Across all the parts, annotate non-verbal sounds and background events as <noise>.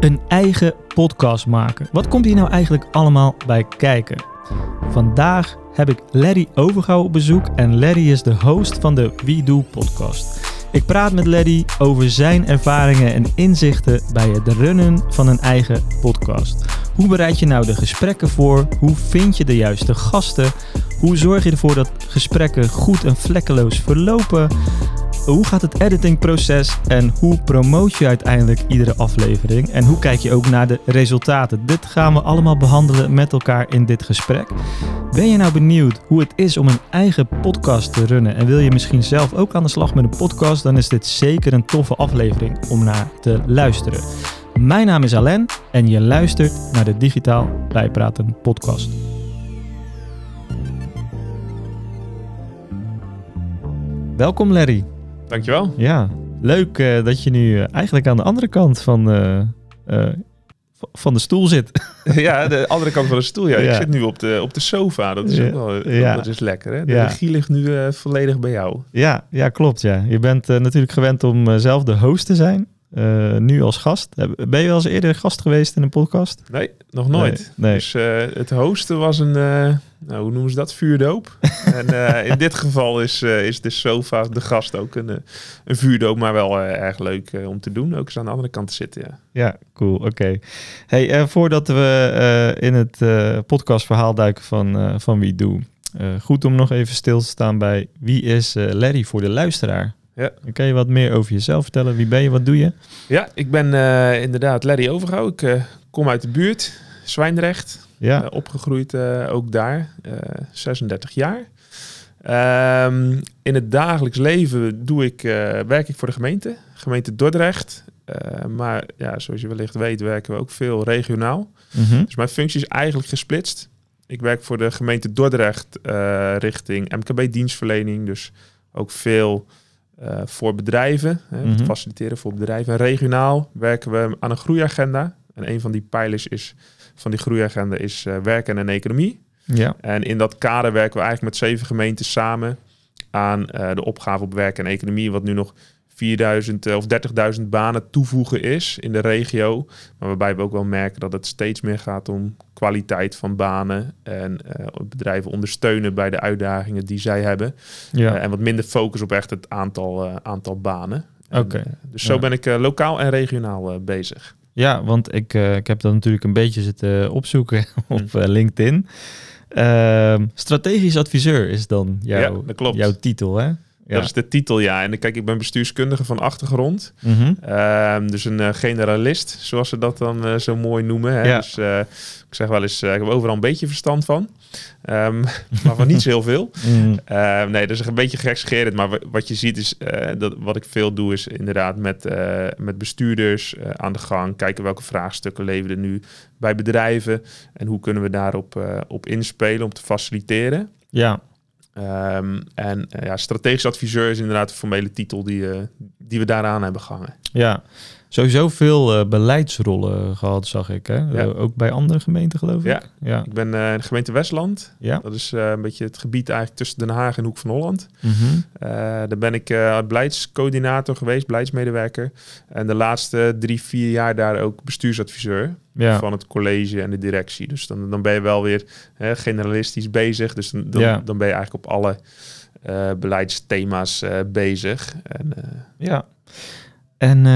Een eigen podcast maken. Wat komt hier nou eigenlijk allemaal bij kijken? Vandaag heb ik Larry Overgouw op bezoek en Larry is de host van de We Do podcast. Ik praat met Larry over zijn ervaringen en inzichten bij het runnen van een eigen podcast. Hoe bereid je nou de gesprekken voor? Hoe vind je de juiste gasten? Hoe zorg je ervoor dat gesprekken goed en vlekkeloos verlopen? Hoe gaat het editingproces en hoe promoot je uiteindelijk iedere aflevering? En hoe kijk je ook naar de resultaten? Dit gaan we allemaal behandelen met elkaar in dit gesprek. Ben je nou benieuwd hoe het is om een eigen podcast te runnen en wil je misschien zelf ook aan de slag met een podcast? Dan is dit zeker een toffe aflevering om naar te luisteren. Mijn naam is Alain en je luistert naar de Digitaal Bijpraten podcast. Welkom Larry. Dankjewel. Ja, leuk uh, dat je nu uh, eigenlijk aan de andere kant van, uh, van de stoel zit. <laughs> ja, de andere kant van de stoel. Ja, ja. ik zit nu op de, op de sofa. Dat is ja. ook wel ja. dat is lekker. Hè? De regie ligt nu volledig bij jou. Ja, ja klopt. Ja. Je bent natuurlijk gewend om zelf de host te zijn. Uh, nu als gast. Ben je wel eens eerder gast geweest in een podcast? Nee, nog nooit. Nee, nee. Dus uh, het hosten was een, uh, nou, hoe noemen ze dat? Vuurdoop. <laughs> en in dit geval is, is de sofa, de gast ook een, een vuurdoop, maar wel erg leuk om te doen. Ook eens aan de andere kant te zitten, ja. Ja, cool. Oké. Okay. Hey, voordat we in het podcastverhaal duiken van, van Wie Doe. goed om nog even stil te staan bij wie is Larry voor de luisteraar? Ja. Kan je wat meer over jezelf vertellen? Wie ben je? Wat doe je? Ja, ik ben uh, inderdaad Larry Overgouw. Ik uh, kom uit de buurt, Zwijndrecht. Ja. Uh, opgegroeid ook daar, 36 jaar. Um, in het dagelijks leven doe ik, werk ik voor de gemeente, gemeente Dordrecht. maar ja, zoals je wellicht weet, werken we ook veel regionaal. Mm -hmm. Dus mijn functie is eigenlijk gesplitst. Ik werk voor de gemeente Dordrecht richting MKB-dienstverlening. Dus ook veel uh, voor bedrijven, hè, mm -hmm. faciliteren voor bedrijven. regionaal werken we aan een groeiagenda. En een van die pijlers is, van die groeiagenda is uh, werken en economie. Ja. En in dat kader werken we eigenlijk met zeven gemeenten samen aan uh, de opgave op werk en economie, wat nu nog 4000 of 30.000 banen toevoegen is in de regio. Maar waarbij we ook wel merken dat het steeds meer gaat om kwaliteit van banen en uh, bedrijven ondersteunen bij de uitdagingen die zij hebben. Ja. Uh, en wat minder focus op echt het aantal, uh, aantal banen. Oké. dus zo ja. ben ik lokaal en regionaal bezig. Ja, want ik, ik heb dat natuurlijk een beetje zitten opzoeken <laughs> op LinkedIn. Ehm, strategisch adviseur is dan jouw, jouw titel, hè? Ja. Dat is de titel, ja. En kijk, ik ben bestuurskundige van achtergrond. Mm -hmm. dus een uh, generalist, zoals ze dat dan uh, zo mooi noemen. Hè? Ja. Dus uh, ik zeg wel eens, ik heb overal een beetje verstand van. Um, <laughs> maar van niet zo heel veel. Mm. nee, dat is een beetje gekscherend. Maar wat je ziet is, dat wat ik veel doe, is inderdaad met, met bestuurders aan de gang. Kijken welke vraagstukken leven er nu bij bedrijven. En hoe kunnen we daarop op inspelen om te faciliteren. Ja. Um, en uh, ja, strategisch adviseur is inderdaad de formele titel die, uh, die we daaraan hebben gehangen. Ja, sowieso veel uh, beleidsrollen gehad, zag ik. Hè? Ja. ook bij andere gemeenten, geloof ik. Ja, ja. ik ben in de gemeente Westland. Ja. Dat is een beetje het gebied eigenlijk tussen Den Haag en Hoek van Holland. Mm -hmm. daar ben ik beleidscoördinator geweest, beleidsmedewerker. En de laatste drie, vier jaar daar ook bestuursadviseur ja. van het college en de directie. Dus dan, dan ben je wel weer hè, generalistisch bezig. Dus dan, dan, ja. dan, ben je eigenlijk op alle uh, beleidsthema's uh, bezig. En, uh... Ja. En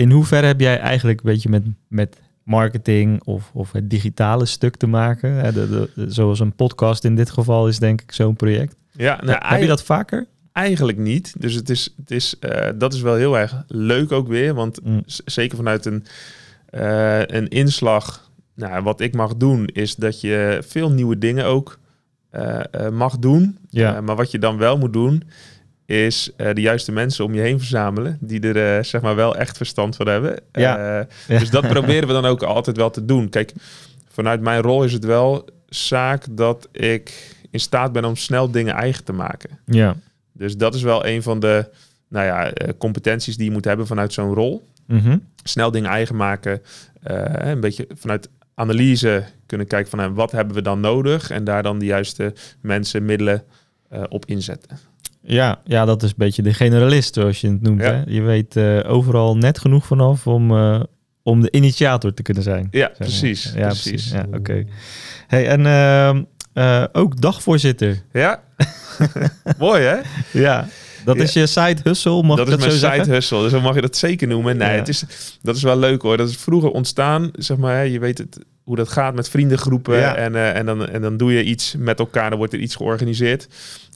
in hoeverre heb jij eigenlijk een beetje met, met marketing of, of het digitale stuk te maken? Hè, de, de, zoals een podcast in dit geval is denk ik zo'n project. Ja, nou, heb je dat vaker? Eigenlijk niet. Dus het is, het is, dat is wel heel erg leuk ook weer. Want mm. zeker vanuit een uh, een inslag, nou, wat ik mag doen, is dat je veel nieuwe dingen ook uh, mag doen. Ja. maar wat je dan wel moet doen, is de juiste mensen om je heen verzamelen, die er zeg maar wel echt verstand van hebben. Ja. Dus dat proberen we dan ook altijd wel te doen. Kijk, vanuit mijn rol is het wel zaak dat ik in staat ben om snel dingen eigen te maken. Ja. Dus dat is wel een van de nou ja, competenties die je moet hebben vanuit zo'n rol. Mhm. Snel dingen eigen maken. Een beetje vanuit analyse kunnen kijken van wat hebben we dan nodig. En daar dan de juiste mensen, middelen op inzetten. Ja, ja, dat is een beetje de generalist zoals je het noemt. Ja. Hè? Je weet uh, overal net genoeg vanaf om, om de initiator te kunnen zijn. Ja, precies. Ja, precies. Ja, oké. Hey, en uh, ook dagvoorzitter. Ja, <laughs> mooi hè? Ja. Dat is je side hustle, mag dat is mijn side hustle, dus dan mag je dat zeker noemen. Nee, het is, dat is wel leuk hoor. Dat is vroeger ontstaan, zeg maar, je weet het, hoe dat gaat met vriendengroepen. En, uh, en, dan, en dan doe je iets met elkaar, dan wordt er iets georganiseerd.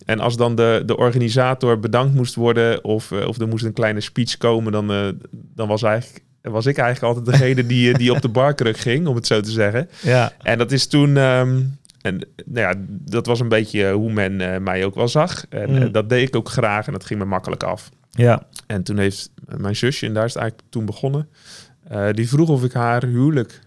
En als dan de, de organisator bedankt moest worden of, uh, of er moest een kleine speech komen, dan, uh, dan was, eigenlijk, was ik eigenlijk altijd degene die, die op de barkruk ging, om het zo te zeggen. Ja. En dat is toen... Um, en nou ja, dat was een beetje hoe men mij ook wel zag. En mm. dat deed ik ook graag en dat ging me makkelijk af. Ja. En toen heeft mijn zusje, en daar is het eigenlijk toen begonnen, die vroeg of ik haar huwelijk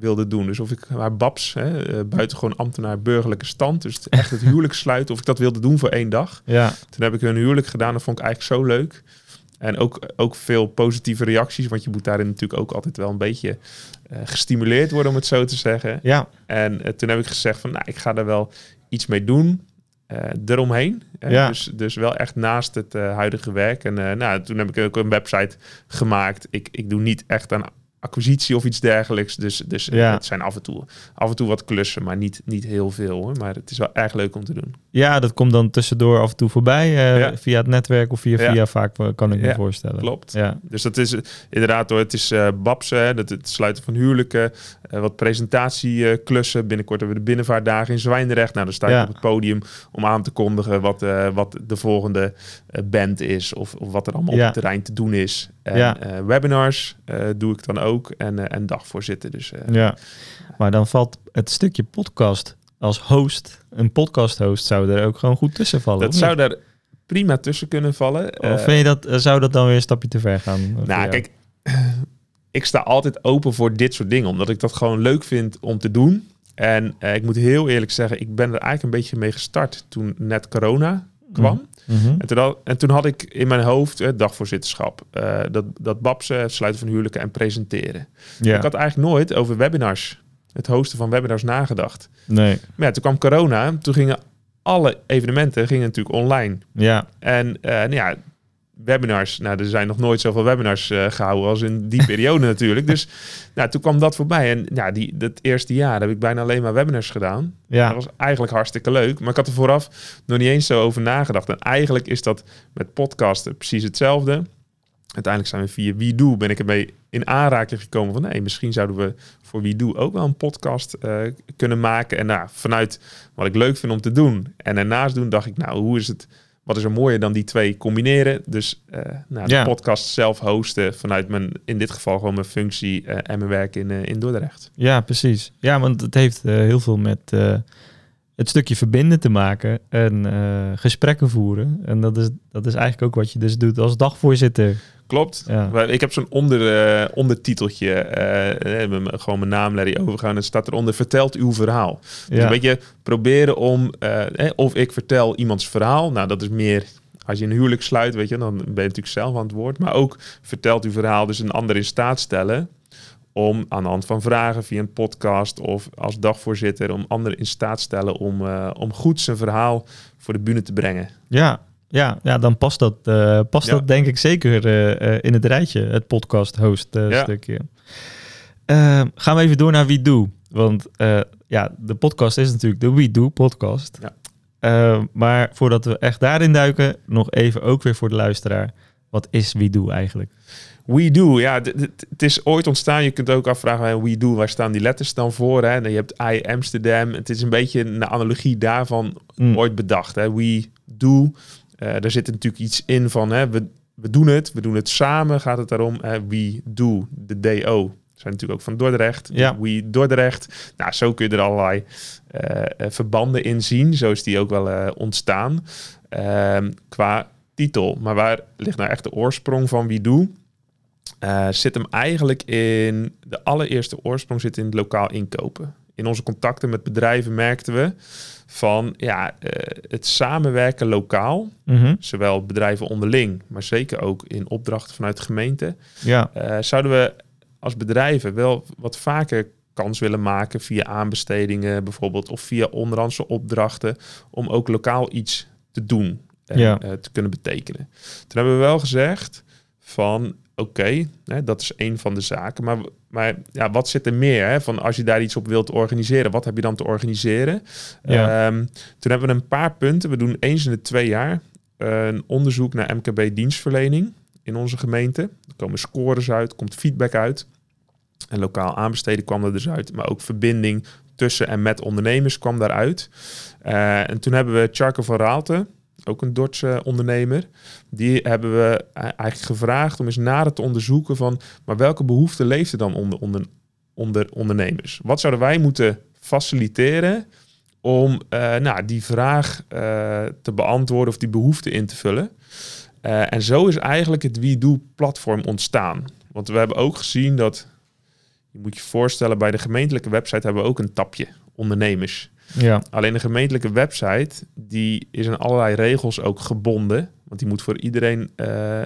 wilde doen. Dus of ik haar babs, hè, uh, buitengewoon ambtenaar burgerlijke stand, dus echt het huwelijk <laughs> sluiten, of ik dat wilde doen voor één dag. Ja. Toen heb ik een huwelijk gedaan, dat vond ik eigenlijk zo leuk. En ook, ook veel positieve reacties, want je moet daarin natuurlijk ook altijd wel een beetje uh, gestimuleerd worden, om het zo te zeggen. Ja. En uh, toen heb ik gezegd van, nou, ik ga er wel iets mee doen. Uh, eromheen. Ja. Dus, dus wel echt naast het huidige werk. En nou, toen heb ik ook een website gemaakt. Ik, ik doe niet echt aan acquisitie of iets dergelijks. Dus, dus ja. het zijn af en, toe, af en toe wat klussen, maar niet, niet heel veel. Hoor. Maar het is wel erg leuk om te doen. Ja, dat komt dan tussendoor af en toe voorbij. Uh, ja. Via het netwerk of via Ja. via vaak, eh, kan ik me voorstellen. Klopt. Ja. Dus dat is eh, inderdaad hoor, het is eh babs, hè, dat, het sluiten van huwelijken, eh, wat presentatieklussen. Binnenkort hebben we de binnenvaartdagen in Zwijndrecht. Nou, dan sta ik op het podium om aan te kondigen wat, eh, wat de volgende eh, band is of, of wat er allemaal op het terrein te doen is. En Ja. eh, webinars eh, doe ik dan ook en, eh, en dagvoorzitter. Dus ja. Maar dan valt het stukje podcast als host, een podcast host, zou er ook gewoon goed tussen vallen. dat zou daar prima tussen kunnen vallen. Of vind je dat, zou dat dan weer een stapje te ver gaan? Nou, kijk, <clears throat> ik sta altijd open voor dit soort dingen, omdat ik dat gewoon leuk vind om te doen. En eh, ik moet heel eerlijk zeggen, ik ben er eigenlijk een beetje mee gestart toen net corona kwam. Mhm. En, toen had, en toen had ik in mijn hoofd eh, dagvoorzitterschap, eh, dat, dat babsen, het sluiten van huwelijken en presenteren. Ik had eigenlijk nooit over webinars, het hosten van webinars nagedacht. nee. Maar ja, toen kwam corona, toen gingen alle evenementen gingen natuurlijk online. Ja, En eh, nou ja, webinars, nou, er zijn nog nooit zoveel webinars eh, gehouden als in die periode <laughs> natuurlijk. Dus nou, toen kwam dat voorbij. En ja, die, dat eerste jaar heb ik bijna alleen maar webinars gedaan. ja. Dat was eigenlijk hartstikke leuk. Maar ik had er vooraf nog niet eens zo over nagedacht. En eigenlijk is dat met podcasten precies hetzelfde. Uiteindelijk zijn we via WeDo ben ik ermee in aanraking gekomen van... nee, misschien zouden we voor WeDo ook wel een podcast eh, kunnen maken. En nou, vanuit wat ik leuk vind om te doen en ernaast doen... dacht ik, nou, hoe is het... Wat is er mooier dan die twee combineren? Dus eh, nou, de Ja. podcast zelf hosten vanuit mijn, in dit geval gewoon mijn functie eh, en mijn werk in, eh, in Dordrecht. Ja, precies. Ja, want het heeft heel veel met het stukje verbinden te maken en eh, gesprekken voeren. En dat is, dat is eigenlijk ook wat je dus doet als dagvoorzitter. Klopt. Ja. Maar Ik heb zo'n onder, eh, ondertiteltje, eh, gewoon mijn naam Larry overgaan. En staat eronder, vertelt uw verhaal. Dus Ja. een beetje proberen om, eh, of ik vertel iemands verhaal. Nou, dat is meer, als je een huwelijk sluit, weet je, dan ben je natuurlijk zelf aan het woord. Maar ook vertelt uw verhaal dus een ander in staat stellen om aan de hand van vragen via een podcast of als dagvoorzitter, om anderen in staat stellen om, eh, om goed zijn verhaal voor de bühne te brengen. Ja, ja, ja dan past dat, eh, past Ja. dat denk ik zeker eh, in het rijtje, het podcast host Ja. stukje. Eh, gaan we even door naar Wie Doe. Want ja, de podcast is natuurlijk de We Do podcast. Ja. Eh, maar voordat we echt daarin duiken, nog even ook weer voor de luisteraar. Wat is We Do eigenlijk? We Do, ja, het is ooit ontstaan. Je kunt ook afvragen, We Do, waar staan die letters dan voor? Hè? En je hebt I Amsterdam. Het is een beetje een analogie daarvan Mm. ooit bedacht. Hè? We Do, Eh daar zit natuurlijk iets in van, hè, we, we doen het, we doen het samen, gaat het daarom. Hè? We Do, de DO. Zijn natuurlijk ook van Dordrecht. Ja. We Dordrecht. Nou, zo kun je er allerlei eh, eh, verbanden in zien. Zo is die ook wel eh, ontstaan. Ehm, qua titel. Maar waar ligt nou echt de oorsprong van We Do? Eh, zit hem eigenlijk in de allereerste oorsprong zit in het lokaal inkopen. In onze contacten met bedrijven merkten we van ja, eh, het samenwerken lokaal, Mhm. zowel bedrijven onderling, maar zeker ook in opdrachten vanuit de gemeente, Ja, eh, zouden we als bedrijven wel wat vaker kans willen maken via aanbestedingen bijvoorbeeld, of via onderhandse opdrachten, om ook lokaal iets te doen en Ja. te kunnen betekenen. Toen hebben we wel gezegd van oké, dat is een van de zaken. Maar, maar ja, wat zit er meer? Hè? Van als je daar iets op wilt organiseren, wat heb je dan te organiseren? Ehm, toen hebben we een paar punten. We doen eens in de twee jaar een onderzoek naar MKB-dienstverlening in onze gemeente. Er komen scores uit, komt feedback uit. En lokaal aanbesteden kwam er dus uit, maar ook verbinding tussen en met ondernemers kwam daaruit. Uh, en toen hebben we Charco van Raalte, ook een Dordtse ondernemer, die hebben we eigenlijk gevraagd om eens nader te onderzoeken van, maar welke behoeften leeft er dan onder, onder, onder ondernemers? Wat zouden wij moeten faciliteren om uh, nou, die vraag uh, te beantwoorden of die behoefte in te vullen? Uh, en zo is eigenlijk het WeDo-platform ontstaan. Want we hebben ook gezien dat, je moet je voorstellen, bij de gemeentelijke website hebben we ook een tapje ondernemers. Ja. Alleen de gemeentelijke website, die is aan allerlei regels ook gebonden. Want die moet voor iedereen uh, uh,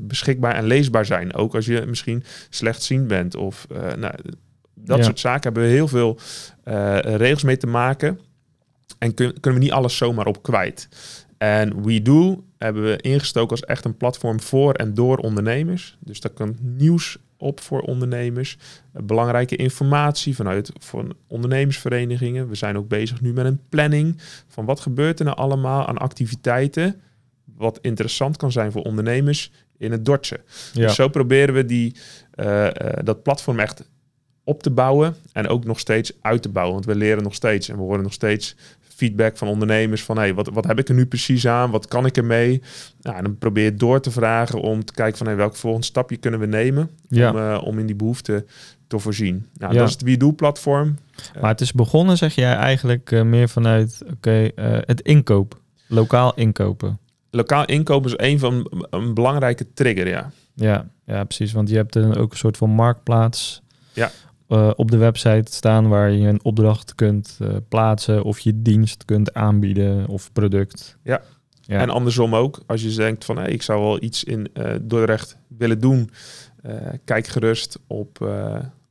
beschikbaar en leesbaar zijn. Ook als je misschien slechtziend bent. Of uh, nou, dat soort zaken hebben we heel veel regels mee te maken. En kun, kunnen we niet alles zomaar op kwijt. En WeDo hebben we ingestoken als echt een platform voor en door ondernemers. Dus daar kan nieuws op voor ondernemers. Belangrijke informatie vanuit van ondernemersverenigingen. We zijn ook bezig nu met een planning van wat gebeurt er nou allemaal aan activiteiten. Wat interessant kan zijn voor ondernemers in het Dortse. Ja. Dus zo proberen we die, uh, uh, dat platform echt op te bouwen en ook nog steeds uit te bouwen. Want we leren nog steeds en we worden nog steeds feedback van ondernemers van hey, wat, wat heb ik er nu precies aan? Wat kan ik ermee? Nou, en dan probeer je door te vragen om te kijken van hey, welk volgende stapje kunnen we nemen ja. om, uh, om in die behoefte te voorzien. Nou, ja. Dat is het WeDo platform. Maar het is begonnen, zeg jij eigenlijk uh, meer vanuit oké, okay, uh, het inkoop, lokaal inkopen. Lokaal inkopen is een van een belangrijke trigger, ja. Ja, ja, precies. Want je hebt dan ook een soort van marktplaats. Ja uh, op de website staan waar je een opdracht kunt uh, plaatsen of je dienst kunt aanbieden of product. Ja. ja. En andersom ook, als je denkt van hey, ik zou wel iets in uh, Dordrecht willen doen, kijk gerust op,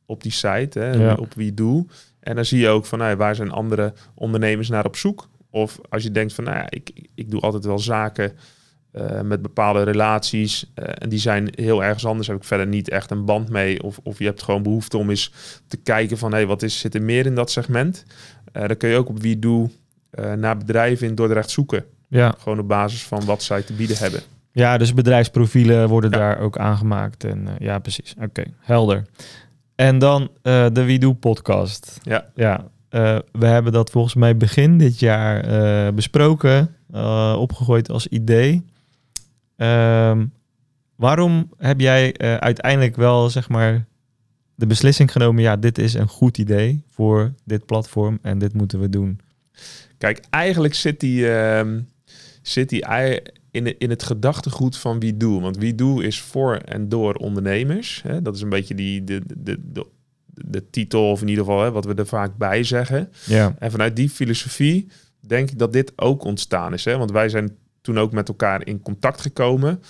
op die site, hè, ja. op wie doe. En dan zie je ook van hey, waar zijn andere ondernemers naar op zoek. Of als je denkt van nou ja, ik, ik doe altijd wel zaken uh, met bepaalde relaties. Uh, en die zijn heel ergens anders. Heb ik verder niet echt een band mee. Of, of je hebt gewoon behoefte om eens te kijken van... hé, hey, wat is, zit er meer in dat segment? Uh, dan kun je ook op wie doe naar bedrijven in Dordrecht zoeken. Ja. Gewoon op basis van wat zij te bieden hebben. Ja, dus bedrijfsprofielen worden ja. daar ook aangemaakt. En ja, precies. Oké, helder. En dan de Wie Doe podcast. Ja. Ja, we hebben dat volgens mij begin dit jaar besproken. opgegooid als idee. Um, waarom heb jij uh, uiteindelijk wel, zeg maar, de beslissing genomen, ja, dit is een goed idee voor dit platform en dit moeten we doen? Kijk, eigenlijk zit die, uh, zit die in, in het gedachtegoed van wie doe. Want wie doe is voor en door ondernemers. Hè? Dat is een beetje die, de, de, de, de titel, of in ieder geval hè, wat we er vaak bij zeggen. Ja. En vanuit die filosofie denk ik dat dit ook ontstaan is. Hè? Want wij zijn toen ook met elkaar in contact gekomen.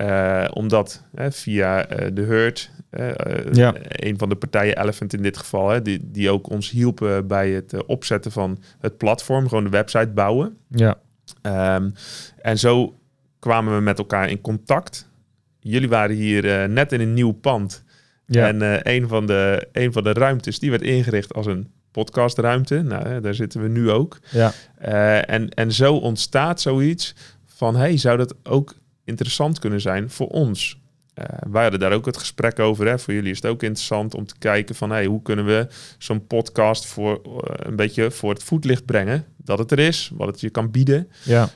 Uh, omdat via uh, de Hurt, uh, ja. een van de partijen, Elephant in dit geval, hè, die, die ook ons hielpen bij het opzetten van het platform, gewoon de website bouwen. Ja. Um, en zo kwamen we met elkaar in contact. Jullie waren hier net in een nieuw pand. Ja. En een, van de, een van de ruimtes die werd ingericht als een podcastruimte. Nou, daar zitten we nu ook. Ja. en, en zo ontstaat zoiets van hey, zou dat ook interessant kunnen zijn voor ons? Uh, wij hadden daar ook het gesprek over. Hè. Voor jullie is het ook interessant om te kijken van hey, hoe kunnen we zo'n podcast voor uh, een beetje voor het voetlicht brengen. Dat het er is, wat het je kan bieden. Ja.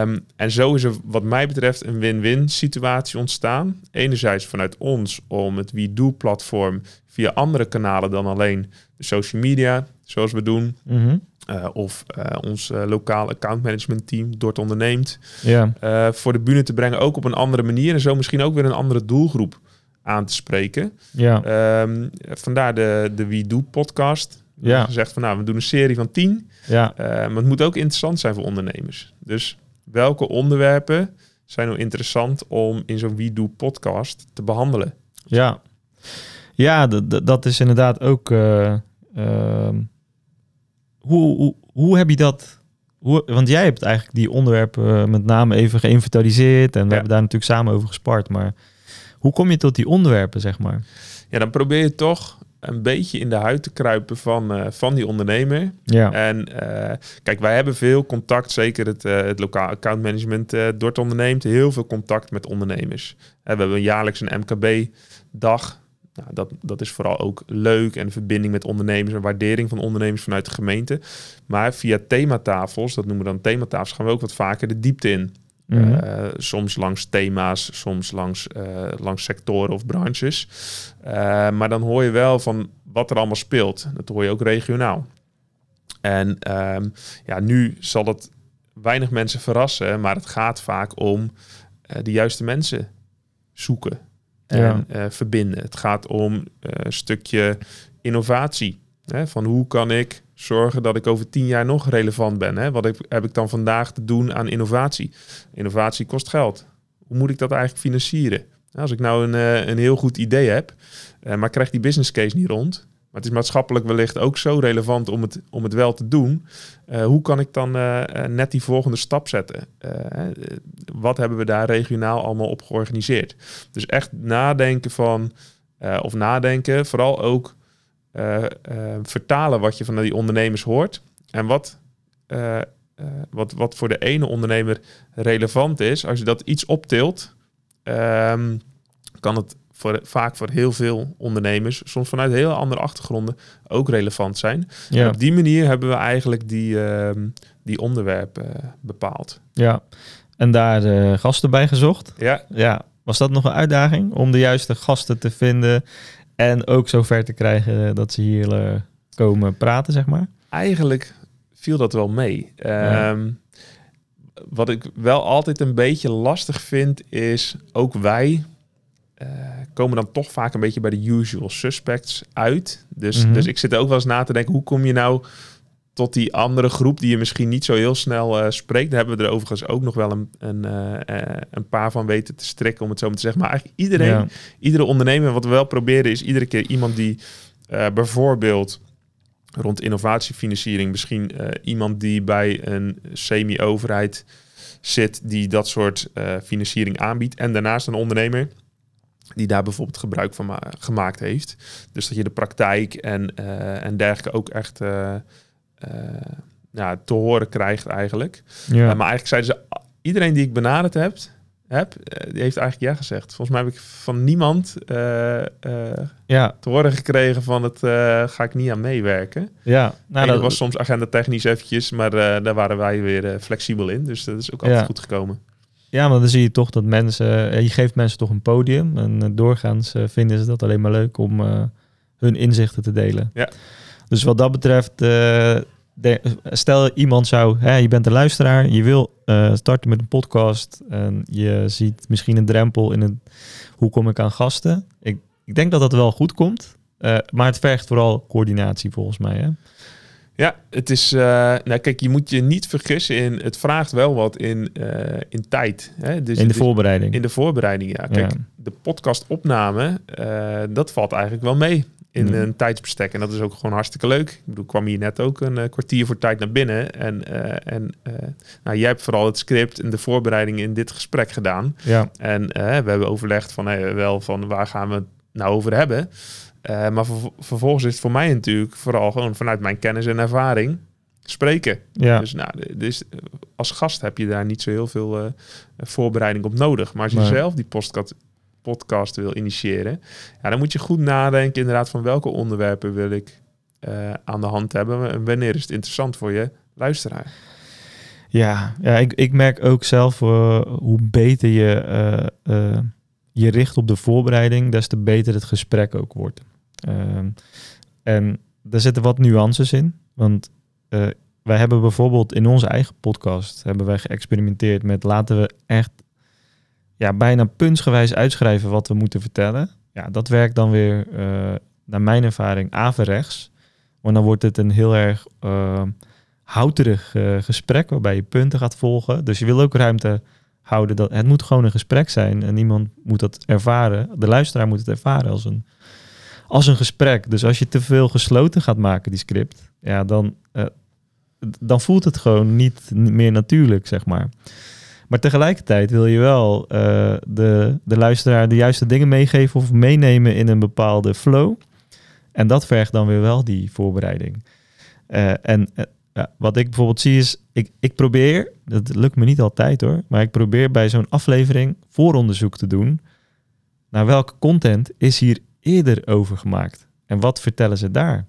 Um, en zo is er wat mij betreft een win-win situatie ontstaan. Enerzijds vanuit ons om het WeDo-platform via andere kanalen dan alleen de social media, zoals we doen. Mm -hmm. Uh, of uh, ons uh, lokale accountmanagement team Dort onderneemt. Ja. voor de bühne te brengen, ook op een andere manier. En zo misschien ook weer een andere doelgroep aan te spreken. Ja. Um, vandaar de, de We Do podcast. Ja. Gezegd van nou, we doen een serie van tien. Ja. maar het moet ook interessant zijn voor ondernemers. Dus welke onderwerpen zijn nou interessant om in zo'n We Do podcast te behandelen? Ja, ja dat is inderdaad ook... Uh, hoe, hoe, hoe heb je dat? Hoe, want jij hebt eigenlijk die onderwerpen met name even geïnventariseerd en we ja. hebben daar natuurlijk samen over gespart. Maar Hoe kom je tot die onderwerpen, zeg maar? Ja, dan probeer je toch een beetje in de huid te kruipen van, uh, van die ondernemer. Ja. En uh, kijk, wij hebben veel contact, zeker het, uh, het lokaal accountmanagement Dort onderneemt, heel veel contact met ondernemers. we hebben jaarlijks een MKB-dag. Nou, dat, dat is vooral ook leuk en verbinding met ondernemers en waardering van ondernemers vanuit de gemeente. Maar via thematafels, dat noemen we dan thematafels, gaan we ook wat vaker de diepte in. Mm -hmm. soms langs thema's, soms langs, uh, langs sectoren of branches. Uh, maar dan hoor je wel van wat er allemaal speelt. Dat hoor je ook regionaal. En um, ja, nu zal het weinig mensen verrassen, maar het gaat vaak om de juiste mensen zoeken en ja. verbinden. Het gaat om een stukje innovatie. Hè, van hoe kan ik zorgen dat ik over tien jaar nog relevant ben? Hè? Wat heb, ik dan vandaag te doen aan innovatie? Innovatie kost geld. Hoe moet ik dat eigenlijk financieren? Als ik nou een, uh, een heel goed idee heb, maar krijg die business case niet rond, maar het is maatschappelijk wellicht ook zo relevant om het, om het wel te doen. Uh, hoe kan ik dan net die volgende stap zetten? wat hebben we daar regionaal allemaal op georganiseerd? Dus echt nadenken van, of nadenken, vooral ook vertalen wat je van die ondernemers hoort. En wat, wat, wat voor de ene ondernemer relevant is, als je dat iets optilt, um, kan het voor, vaak voor heel veel ondernemers, soms vanuit heel andere achtergronden, ook relevant zijn. Ja. En op die manier hebben we eigenlijk die, ehm, die onderwerpen bepaald. Ja, en daar gasten bij gezocht. Ja. ja. Was dat nog een uitdaging om de juiste gasten te vinden en ook zover te krijgen dat ze hier uh, komen praten, zeg maar? Eigenlijk viel dat wel mee. Ja. Um, wat ik wel altijd een beetje lastig vind, is ook wij uh, komen dan toch vaak een beetje bij de usual suspects uit. Dus, mm -hmm. dus ik zit ook wel eens na te denken, hoe kom je nou tot die andere groep die je misschien niet zo heel snel uh, spreekt. Daar hebben we er overigens ook nog wel een, een, uh, een paar van weten te strikken, om het zo maar te zeggen. Maar eigenlijk iedereen, ja. iedere ondernemer, wat we wel proberen, is iedere keer iemand die bijvoorbeeld rond innovatiefinanciering, misschien iemand die bij een semi-overheid zit, die dat soort financiering aanbiedt. En daarnaast een ondernemer die daar bijvoorbeeld gebruik van gemaakt heeft. Dus dat je de praktijk en, en dergelijke ook echt uh, ja, te horen krijgt eigenlijk. Ja. Maar eigenlijk zeiden ze, iedereen die ik benaderd heb, heb die heeft eigenlijk ja gezegd. Volgens mij heb ik van niemand ja. te horen gekregen van het ga ik niet aan meewerken. Ja, nou, dat was soms agenda technisch eventjes, maar daar waren wij weer flexibel in. Dus dat is ook altijd ja. goed gekomen. Ja, maar dan zie je toch dat mensen, je geeft mensen toch een podium. En doorgaans vinden ze dat alleen maar leuk om hun inzichten te delen. Ja. Dus wat dat betreft, uh, de, stel iemand zou, hè, je bent een luisteraar, je wil uh, starten met een podcast en je ziet misschien een drempel in het, hoe kom ik aan gasten? Ik, ik denk dat dat wel goed komt, maar het vergt vooral coördinatie volgens mij. Hè? Ja, het is. Uh, nou, kijk, je moet je niet vergissen in. Het vraagt wel wat in, uh, in tijd. Hè? Dus, in de voorbereiding. In de voorbereiding, ja. Kijk, ja. de podcastopname, uh, dat valt eigenlijk wel mee in ja. een tijdsbestek. En dat is ook gewoon hartstikke leuk. Ik bedoel, ik kwam hier net ook een kwartier voor tijd naar binnen. En, en nou, jij hebt vooral het script en de voorbereiding in dit gesprek gedaan. Ja. En we hebben overlegd van, hey, wel van waar gaan we het nou over hebben. Maar ver vervolgens is het voor mij natuurlijk vooral gewoon vanuit mijn kennis en ervaring spreken. Ja. Dus, nou, dus als gast heb je daar niet zo heel veel voorbereiding op nodig. Maar als je nee. zelf die podcast podcast wil initiëren, ja, dan moet je goed nadenken inderdaad van welke onderwerpen wil ik uh, aan de hand hebben en wanneer is het interessant voor je luisteraar. Ja, ja ik, ik merk ook zelf uh, hoe beter je je richt op de voorbereiding, des te beter het gesprek ook wordt. Ehm, en daar zitten wat nuances in, want wij hebben bijvoorbeeld in onze eigen podcast hebben wij geëxperimenteerd met laten we echt ja, bijna puntsgewijs uitschrijven wat we moeten vertellen. Ja, dat werkt dan weer, uh, naar mijn ervaring, averechts. Want dan wordt het een heel erg uh, houterig gesprek waarbij je punten gaat volgen. Dus je wil ook ruimte houden. Dat, het moet gewoon een gesprek zijn en iemand moet dat ervaren. De luisteraar moet het ervaren als een, als een gesprek. Dus als je te veel gesloten gaat maken, die script, ja, dan, dan voelt het gewoon niet meer natuurlijk, zeg maar. Maar tegelijkertijd wil je wel uh, de, de luisteraar de juiste dingen meegeven of meenemen in een bepaalde flow. En dat vergt dan weer wel die voorbereiding. Uh, en ja, wat ik bijvoorbeeld zie is, ik, ik probeer, dat lukt me niet altijd hoor, maar ik probeer bij zo'n aflevering vooronderzoek te doen naar welke content is hier eerder over gemaakt en wat vertellen ze daar.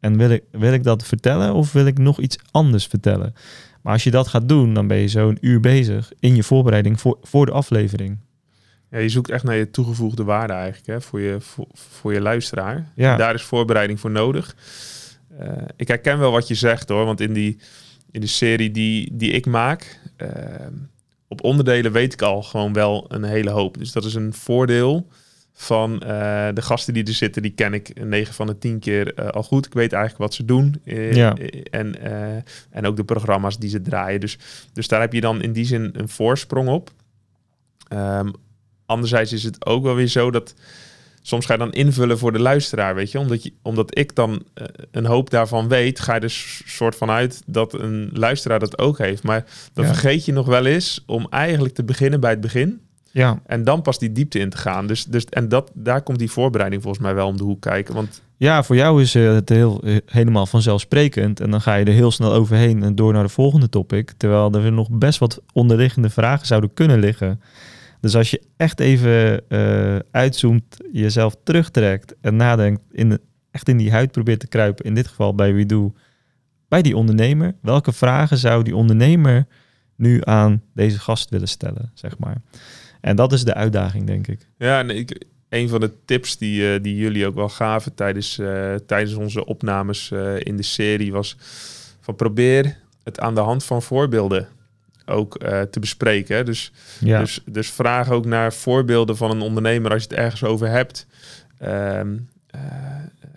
En wil ik, wil ik dat vertellen of wil ik nog iets anders vertellen? Maar als je dat gaat doen, dan ben je zo'n uur bezig in je voorbereiding voor, voor de aflevering. Ja, je zoekt echt naar je toegevoegde waarde eigenlijk hè, voor, je, voor, voor je luisteraar. Ja. Daar is voorbereiding voor nodig. Uh, ik herken wel wat je zegt hoor, want in die, in de serie die, die ik maak, uh, op onderdelen weet ik al gewoon wel een hele hoop. Dus dat is een voordeel van uh, de gasten die er zitten, die ken ik 9 van de 10 keer uh, al goed. Ik weet eigenlijk wat ze doen. Uh, ja. en, en ook de programma's die ze draaien. Dus, dus daar heb je dan in die zin een voorsprong op. Um, anderzijds is het ook wel weer zo dat soms ga je dan invullen voor de luisteraar, weet je. Omdat, je, omdat ik dan uh, een hoop daarvan weet, ga je dus soort van uit dat een luisteraar dat ook heeft. Maar dan vergeet je nog wel eens om eigenlijk te beginnen bij het begin. Ja. En dan pas die diepte in te gaan. Dus, dus, en dat, daar komt die voorbereiding volgens mij wel om de hoek kijken. Want... Ja, voor jou is het heel, helemaal vanzelfsprekend. En dan ga je er heel snel overheen en door naar de volgende topic. Terwijl er nog best wat onderliggende vragen zouden kunnen liggen. Dus als je echt even uh, uitzoomt, jezelf terugtrekt en nadenkt, in echt in die huid probeert te kruipen, in dit geval bij wie doe, bij die ondernemer, welke vragen zou die ondernemer nu aan deze gast willen stellen, zeg maar. En dat is de uitdaging, denk ik. Ja, en ik, een van de tips die, uh, die jullie ook wel gaven tijdens, uh, tijdens onze opnames in de serie was van probeer het aan de hand van voorbeelden ook te bespreken. Dus, ja. dus, dus vraag ook naar voorbeelden van een ondernemer als je het ergens over hebt. Um, uh,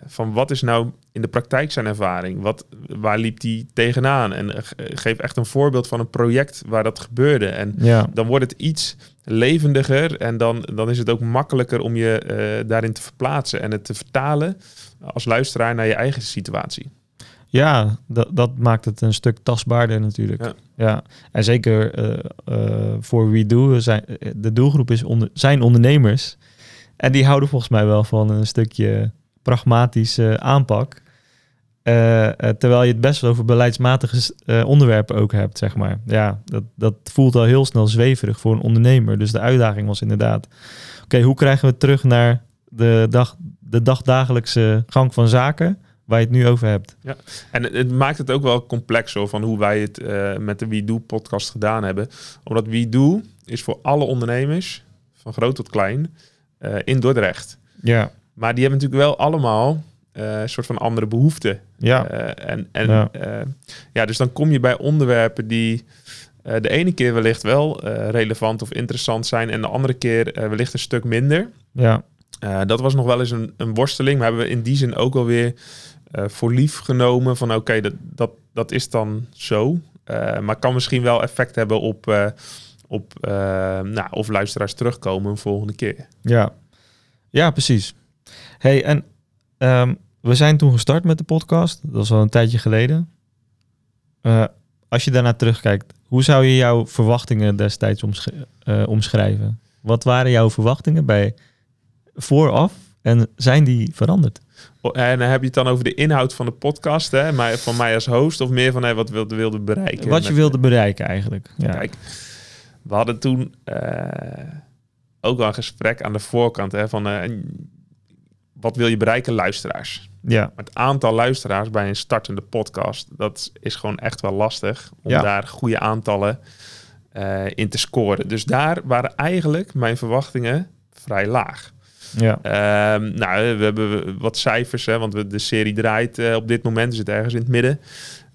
van wat is nou in de praktijk zijn ervaring? Wat, waar liep die tegenaan? En geef echt een voorbeeld van een project waar dat gebeurde. En ja. dan wordt het iets levendiger en dan, dan is het ook makkelijker om je daarin te verplaatsen en het te vertalen als luisteraar naar je eigen situatie. Ja, dat, dat maakt het een stuk tastbaarder natuurlijk. Ja, ja. en zeker uh, uh, voor WeDo, zijn, de doelgroep is onder, zijn ondernemers. En die houden volgens mij wel van een stukje pragmatische aanpak. Uh, terwijl je het best wel over beleidsmatige onderwerpen ook hebt, zeg maar. Ja, dat, dat voelt al heel snel zweverig voor een ondernemer. Dus de uitdaging was inderdaad... Oké, hoe krijgen we het terug naar de, dag, de dagdagelijkse gang van zaken waar je het nu over hebt. Ja, en het, maakt het ook wel complex hoor, van hoe wij het uh, met de We Do podcast gedaan hebben. Omdat We Do is voor alle ondernemers, van groot tot klein, uh, in Dordrecht. Ja. Maar die hebben natuurlijk wel allemaal uh, een soort van andere behoeften. Ja. en en ja. ja. dus dan kom je bij onderwerpen die de ene keer wellicht wel relevant of interessant zijn en de andere keer wellicht een stuk minder. Ja. dat was nog wel eens een, een worsteling. Maar hebben we in die zin ook alweer voor lief genomen van oké, dat, dat, dat is dan zo. Uh, maar kan misschien wel effect hebben op, uh, op nou, of luisteraars terugkomen een volgende keer. Ja, ja precies. Hey, en um, we zijn toen gestart met de podcast. Dat was al een tijdje geleden. als je daarna terugkijkt, hoe zou je jouw verwachtingen destijds omsch omschrijven? Wat waren jouw verwachtingen bij vooraf en zijn die veranderd? En dan heb je het dan over de inhoud van de podcast, hè? Maar van mij als host of meer van hey, wat wilde, wilde bereiken? Wat je wilde bereiken eigenlijk. Ja. Kijk, we hadden toen uh, ook al een gesprek aan de voorkant hè, van uh, wat wil je bereiken, luisteraars. Ja. Het aantal luisteraars bij een startende podcast, dat is gewoon echt wel lastig om ja. daar goede aantallen uh, in te scoren. Dus daar waren eigenlijk mijn verwachtingen vrij laag. Ja. Um, nou, we hebben wat cijfers, hè, want we, de serie draait uh, op dit moment, zit ergens in het midden.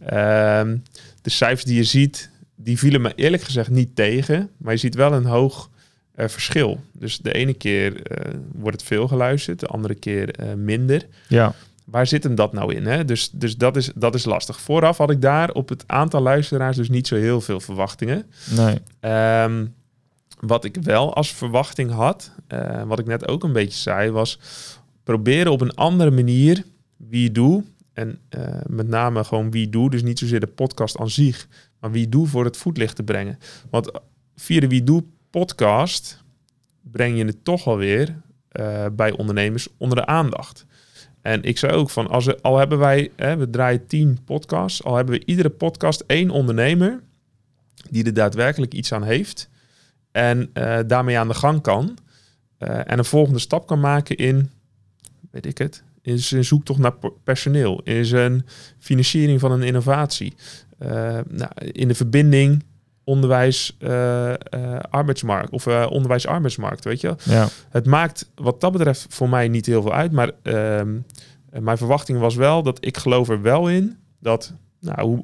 Um, de cijfers die je ziet, die vielen me eerlijk gezegd niet tegen, maar je ziet wel een hoog uh, verschil. Dus de ene keer uh, wordt het veel geluisterd, de andere keer minder. Ja. Waar zit hem dat nou in? Hè? Dus, dus dat, is, dat is lastig. Vooraf had ik daar op het aantal luisteraars dus niet zo heel veel verwachtingen. Nee. Um, wat ik wel als verwachting had, wat ik net ook een beetje zei, was proberen op een andere manier wie doe. En met name gewoon wie doe, dus niet zozeer de podcast aan zich, maar wie doe voor het voetlicht te brengen. Want via de Wie Doe podcast breng je het toch alweer uh, bij ondernemers onder de aandacht. En ik zei ook van, als al hebben wij, hè, we draaien tien podcasts, al hebben we iedere podcast één ondernemer die er daadwerkelijk iets aan heeft en uh, daarmee aan de gang kan uh, en een volgende stap kan maken in, weet ik het, in zijn zoektocht naar personeel, in zijn financiering van een innovatie, nou, in de verbinding onderwijs uh, arbeidsmarkt of onderwijs arbeidsmarkt, weet je. Ja. Het maakt wat dat betreft voor mij niet heel veel uit, maar ehm, mijn verwachting was wel dat ik geloof er wel in dat nou, hoe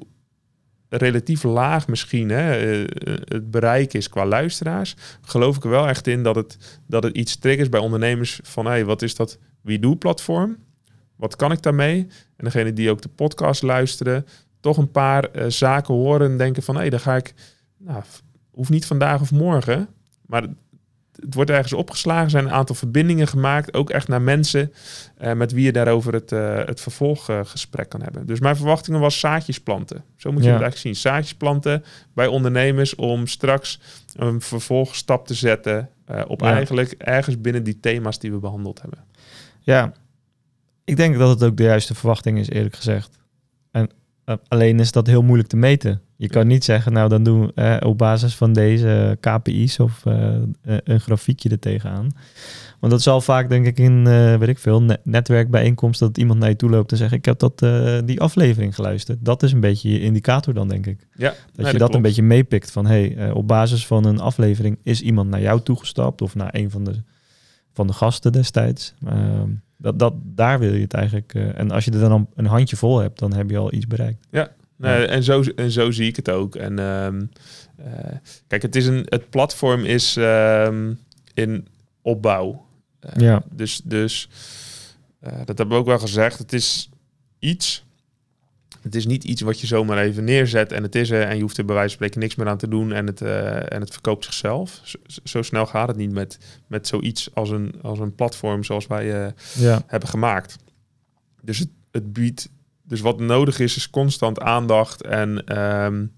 relatief laag misschien hè, het bereik is qua luisteraars, geloof ik er wel echt in dat het, dat het iets triggers bij ondernemers van hey, wat is dat wie doe platform? Wat kan ik daarmee? En degene die ook de podcast luisteren, toch een paar zaken horen en denken van hé, hey, dan ga ik nou, hoeft niet vandaag of morgen, maar het wordt ergens opgeslagen. Er zijn een aantal verbindingen gemaakt, ook echt naar mensen uh, met wie je daarover het, uh, het vervolggesprek kan hebben. Dus mijn verwachtingen was zaadjes planten. Zo moet je ja. het eigenlijk zien. Zaadjes planten bij ondernemers om straks een vervolgstap te zetten uh, op ja. eigenlijk ergens binnen die thema's die we behandeld hebben. Ja, ik denk dat het ook de juiste verwachting is, eerlijk gezegd. En alleen is dat heel moeilijk te meten. Je kan niet zeggen, nou dan doen we eh, op basis van deze KPI's of uh, een grafiekje er tegenaan. Want dat zal vaak, denk ik, in, uh, weet ik veel, net netwerkbijeenkomsten dat iemand naar je toe loopt en zegt, ik heb dat, die aflevering geluisterd. Dat is een beetje je indicator dan, denk ik. Ja, dat nee, je dat, dat een beetje meepikt van, hey, op basis van een aflevering is iemand naar jou toegestapt of naar een van de, van de gasten destijds. Ehm, dat, dat, daar wil je het eigenlijk. en als je er dan een handje vol hebt, dan heb je al iets bereikt. Ja, Nee, en, zo, en zo zie ik het ook. En um, uh, kijk, het, is een, het platform is um, in opbouw. Uh, ja. Dus, dus dat hebben we ook wel gezegd. Het is iets. Het is niet iets wat je zomaar even neerzet en het is er en je hoeft er bij wijze van spreken niks meer aan te doen en het, en het verkoopt zichzelf. Zo, zo, snel gaat het niet met, met zoiets als een, als een platform zoals wij ja. hebben gemaakt. Dus het, het biedt dus wat nodig is, is constant aandacht en um,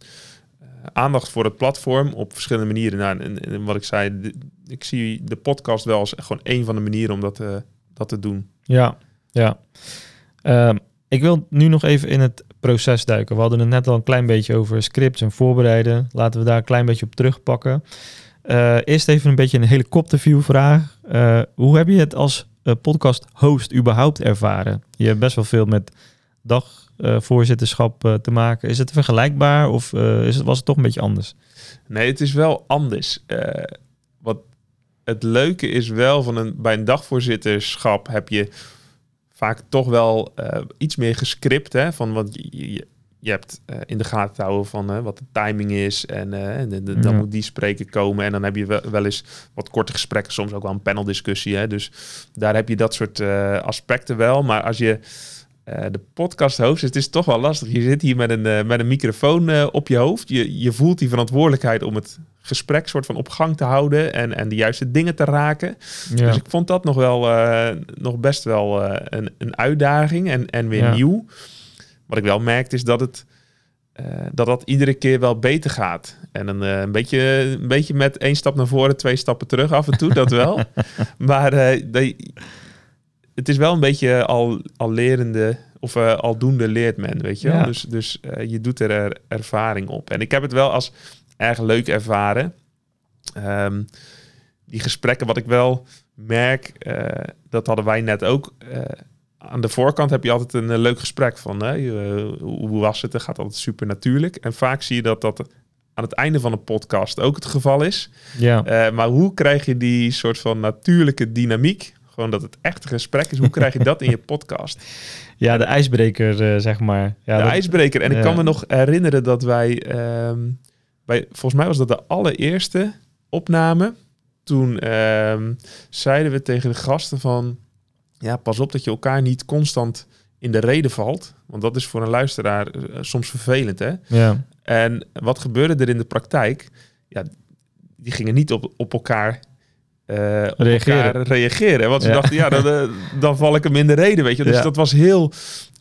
aandacht voor het platform op verschillende manieren. Nou, en, en, wat ik zei, de, ik zie de podcast wel als gewoon een van de manieren om dat, uh, dat te doen. Ja, ja. Um, ik wil nu nog even in het proces duiken. We hadden het net al een klein beetje over scripts en voorbereiden. Laten we daar een klein beetje op terugpakken. Uh, eerst even een beetje een helikopterview vraag. Uh, hoe heb je het als podcast host überhaupt ervaren? Je hebt best wel veel met dagvoorzitterschap te maken. Is het vergelijkbaar of is het, was het toch een beetje anders? Nee, het is wel anders. Wat het leuke is wel van een, bij een dagvoorzitterschap heb je vaak toch wel iets meer gescript. Hè, van wat je, je, je hebt in de gaten houden van wat de timing is. En, en de, de, dan ja. moet die spreker komen. En dan heb je wel, wel, eens wat korte gesprekken, soms ook wel een paneldiscussie. Hè, dus daar heb je dat soort aspecten wel. Maar als je uh, de podcast host. Het is toch wel lastig. Je zit hier met een, uh, met een microfoon uh, op je hoofd. Je, je voelt die verantwoordelijkheid om het gesprek soort van op gang te houden en, en de juiste dingen te raken. Ja. Dus ik vond dat nog wel nog best wel een, een uitdaging en, en weer ja. nieuw. Wat ik wel merkte is dat het dat dat iedere keer wel beter gaat. En een, een, beetje, een beetje met één stap naar voren, twee stappen terug af en toe, dat wel. <laughs> maar de, het is wel een beetje al, al lerende of uh, aldoende leert men, weet je ja. Dus, dus uh, je doet er, er, ervaring op. En ik heb het wel als erg leuk ervaren. Um, die gesprekken, wat ik wel merk, uh, dat hadden wij net ook. aan de voorkant heb je altijd een leuk gesprek van hoe was het? Het gaat altijd super natuurlijk. En vaak zie je dat dat aan het einde van een podcast ook het geval is. Ja. maar hoe krijg je die soort van natuurlijke dynamiek? Gewoon dat het echt een gesprek is. Hoe krijg je dat in je <laughs> podcast? Ja, de ijsbreker, uh, zeg maar. Ja, de dat, ijsbreker. En ik kan me nog herinneren dat wij... Um, bij, volgens mij was dat de allereerste opname. Toen um, zeiden we tegen de gasten van... Ja, pas op dat je elkaar niet constant in de reden valt. Want dat is voor een luisteraar uh, soms vervelend, hè? Ja. En wat gebeurde er in de praktijk? Ja, die gingen niet op, op elkaar reageren. reageren. Want ze dachten, ja, dan, dan val ik hem in de reden, weet je. Dus dat was heel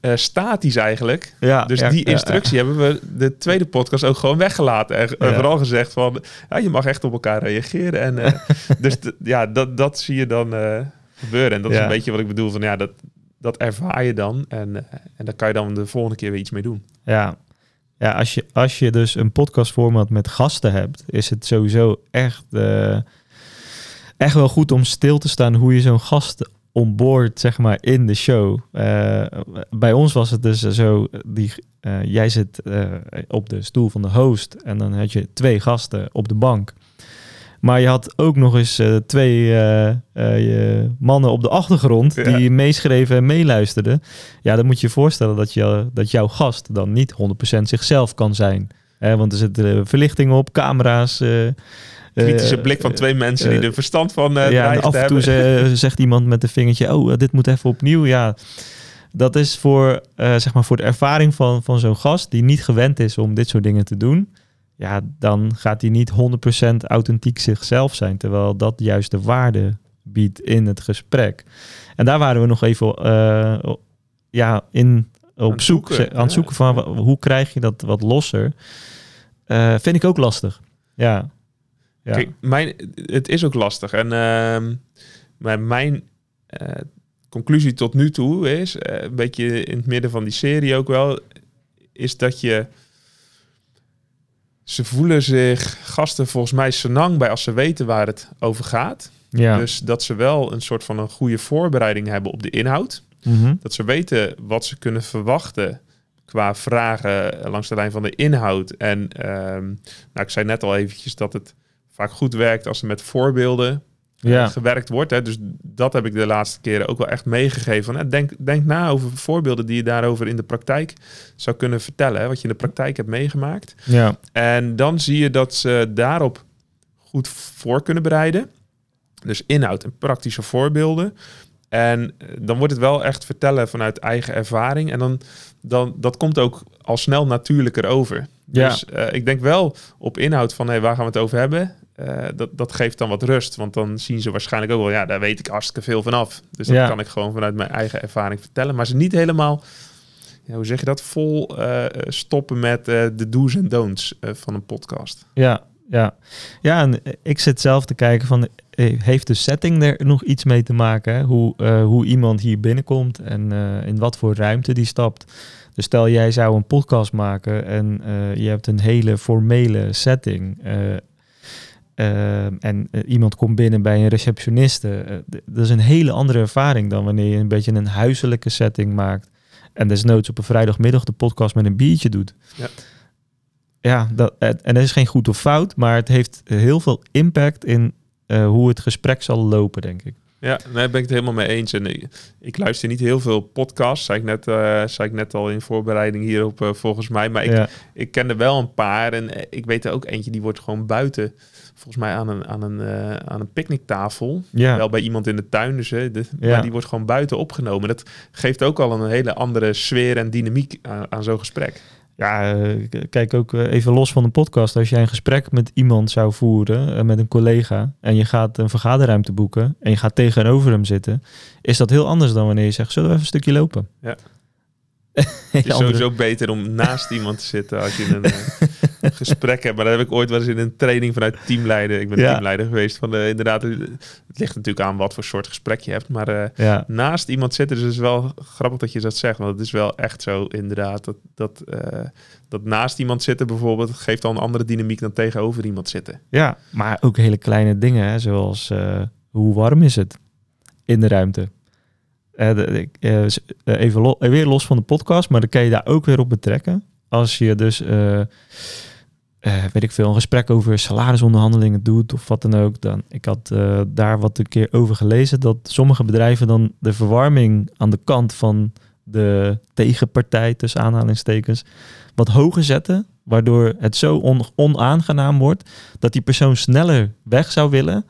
uh, statisch eigenlijk. Ja, dus die instructie hebben we de tweede podcast ook gewoon weggelaten. En, vooral gezegd van, ja, je mag echt op elkaar reageren. En, uh, <laughs> dus ja, dat, dat zie je dan uh, gebeuren. En dat is een beetje wat ik bedoel van, ja, dat, dat ervaar je dan. En, en daar kan je dan de volgende keer weer iets mee doen. Ja, ja als, je, als je dus een podcastformat met gasten hebt, is het sowieso echt, echt wel goed om stil te staan hoe je zo'n gast onboord, zeg maar, in de show. Uh, bij ons was het dus zo, die, uh, jij zit uh, op de stoel van de host en dan had je twee gasten op de bank. Maar je had ook nog eens twee mannen op de achtergrond die meeschreven en meeluisterden. Ja, dan moet je je voorstellen dat, je, dat jouw gast dan niet 100% zichzelf kan zijn. Want er zit verlichting op, camera's, kritische eh, blik van twee mensen die eh, er verstand van uh, ja, af en toe zegt iemand met een vingertje, oh, dit moet even opnieuw. Ja, dat is voor, zeg maar voor de ervaring van, van zo'n gast die niet gewend is om dit soort dingen te doen. Ja, dan gaat hij niet 100% authentiek zichzelf zijn. Terwijl dat juist de waarde biedt in het gesprek. En daar waren we nog even ja, in, op zoek, aan het zoeken van hoe krijg je dat wat losser. vind ik ook lastig. Ja. Ja. Kijk, mijn, het is ook lastig. En uh, maar mijn uh, conclusie tot nu toe is, uh, een beetje in het midden van die serie ook wel, is dat je... Ze voelen zich gasten volgens mij senang bij als ze weten waar het over gaat. Ja. Dus dat ze wel een soort van een goede voorbereiding hebben op de inhoud. Mm -hmm. Dat ze weten wat ze kunnen verwachten qua vragen langs de lijn van de inhoud. En um, nou, ik zei net al eventjes dat het vaak goed werkt als er met voorbeelden eh, ja. gewerkt wordt. Hè. Dus dat heb ik de laatste keren ook wel echt meegegeven. Hè. Denk, denk na over voorbeelden die je daarover in de praktijk zou kunnen vertellen. Hè, wat je in de praktijk hebt meegemaakt. Ja. En dan zie je dat ze daarop goed voor kunnen bereiden. Dus inhoud en praktische voorbeelden. En eh, dan wordt het wel echt vertellen vanuit eigen ervaring. En dan, dan dat komt ook al snel natuurlijker over. Ja. Dus uh, ik denk wel op inhoud van hey, waar gaan we het over hebben? Uh, dat, dat geeft dan wat rust. Want dan zien ze waarschijnlijk ook wel, ja, daar weet ik hartstikke veel vanaf. Dus dat kan ik gewoon vanuit mijn eigen ervaring vertellen. Maar ze niet helemaal, ja, hoe zeg je dat, vol uh, stoppen met de do's en don'ts van een podcast. Ja, ja. ja, en ik zit zelf te kijken van, heeft de setting er nog iets mee te maken? Hoe, hoe iemand hier binnenkomt en in wat voor ruimte die stapt. Dus stel jij zou een podcast maken en je hebt een hele formele setting. En eh, iemand komt binnen bij een receptioniste. Dat is een hele andere ervaring dan wanneer je een beetje een huiselijke setting maakt. En desnoods op een vrijdagmiddag de podcast met een biertje doet. Ja, ja dat, en dat is geen goed of fout, maar het heeft heel veel impact in eh, hoe het gesprek zal lopen, denk ik. Ja, daar ben ik het helemaal mee eens. En ik, ik luister niet heel veel podcasts, zei ik net, uh, zei ik net al in voorbereiding hierop, uh, volgens mij. Maar ik, ik ken er wel een paar en ik weet er ook eentje, die wordt gewoon buiten volgens mij aan een, aan een, uh, aan een picknicktafel. Ja. Wel bij iemand in de tuin, dus hè, de, ja. maar die wordt gewoon buiten opgenomen. Dat geeft ook al een hele andere sfeer en dynamiek aan, aan zo'n gesprek. Ja, uh, kijk ook uh, even los van de podcast. Als jij een gesprek met iemand zou voeren, met een collega, en je gaat een vergaderruimte boeken en je gaat tegenover hem zitten, is dat heel anders dan wanneer je zegt, zullen we even een stukje lopen? Ja. <laughs> Het is sowieso beter om naast iemand te zitten als je een <laughs> <laughs> gesprek hebt. Maar dat heb ik ooit wel eens in een training vanuit teamleider. Ik ben teamleider geweest. Van de, inderdaad, het ligt natuurlijk aan wat voor soort gesprek je hebt. Maar uh, naast iemand zitten, dus het is wel grappig dat je dat zegt. Want het is wel echt zo inderdaad. Dat, dat, uh, dat naast iemand zitten bijvoorbeeld geeft al een andere dynamiek dan tegenover iemand zitten. Ja, maar ook hele kleine dingen. Hè, zoals hoe warm is het in de ruimte? Even weer los van de podcast, maar dan kan je daar ook weer op betrekken. Als je dus, weet ik veel, een gesprek over salarisonderhandelingen doet of wat dan ook. Dan, ik had daar wat een keer over gelezen dat sommige bedrijven dan de verwarming aan de kant van de tegenpartij, tussen aanhalingstekens, wat hoger zetten. Waardoor het zo on onaangenaam wordt dat die persoon sneller weg zou willen.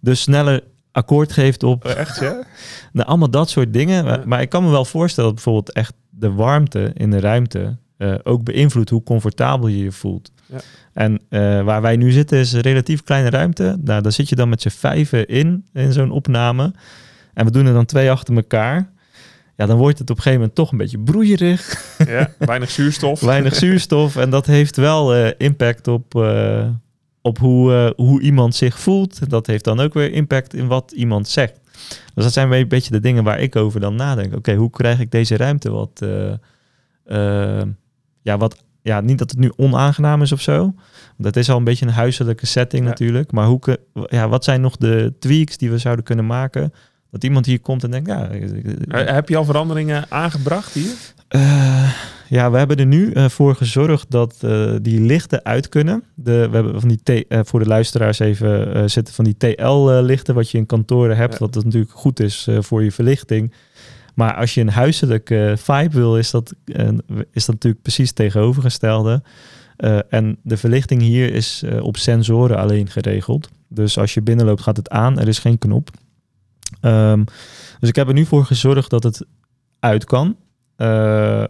Dus sneller akkoord geeft op. Oh, echt, ja? <laughs> nou, allemaal dat soort dingen. Maar, ik kan me wel voorstellen dat bijvoorbeeld echt de warmte in de ruimte uh, ook beïnvloedt hoe comfortabel je je voelt. Ja. En waar wij nu zitten is een relatief kleine ruimte. Nou, daar zit je dan met z'n vijven in, in zo'n opname. En we doen er dan twee achter elkaar. Ja, dan wordt het op een gegeven moment toch een beetje broeierig. Ja, weinig zuurstof. <laughs> weinig zuurstof. En dat heeft wel impact op, op hoe, hoe iemand zich voelt. Dat heeft dan ook weer impact in wat iemand zegt. Dus dat zijn een beetje de dingen waar ik over dan nadenk. Oké, hoe krijg ik deze ruimte wat, ja, wat, ja, niet dat het nu onaangenaam is of zo. Dat is al een beetje een huiselijke setting natuurlijk. Maar hoe, ja, wat zijn nog de tweaks die we zouden kunnen maken? Dat iemand hier komt en denkt, ja... Heb je al veranderingen aangebracht hier? Uh, ja, we hebben er nu uh, voor gezorgd dat uh, die lichten uit kunnen. De, we hebben van die T, voor de luisteraars even zitten van die TL-lichten wat je in kantoren hebt. Wat dat natuurlijk goed is voor je verlichting. Maar als je een huiselijke vibe wil, is dat, is dat natuurlijk precies tegenovergestelde. en de verlichting hier is op sensoren alleen geregeld. Dus als je binnenloopt gaat het aan, er is geen knop. Um, dus ik heb er nu voor gezorgd dat het uit kan.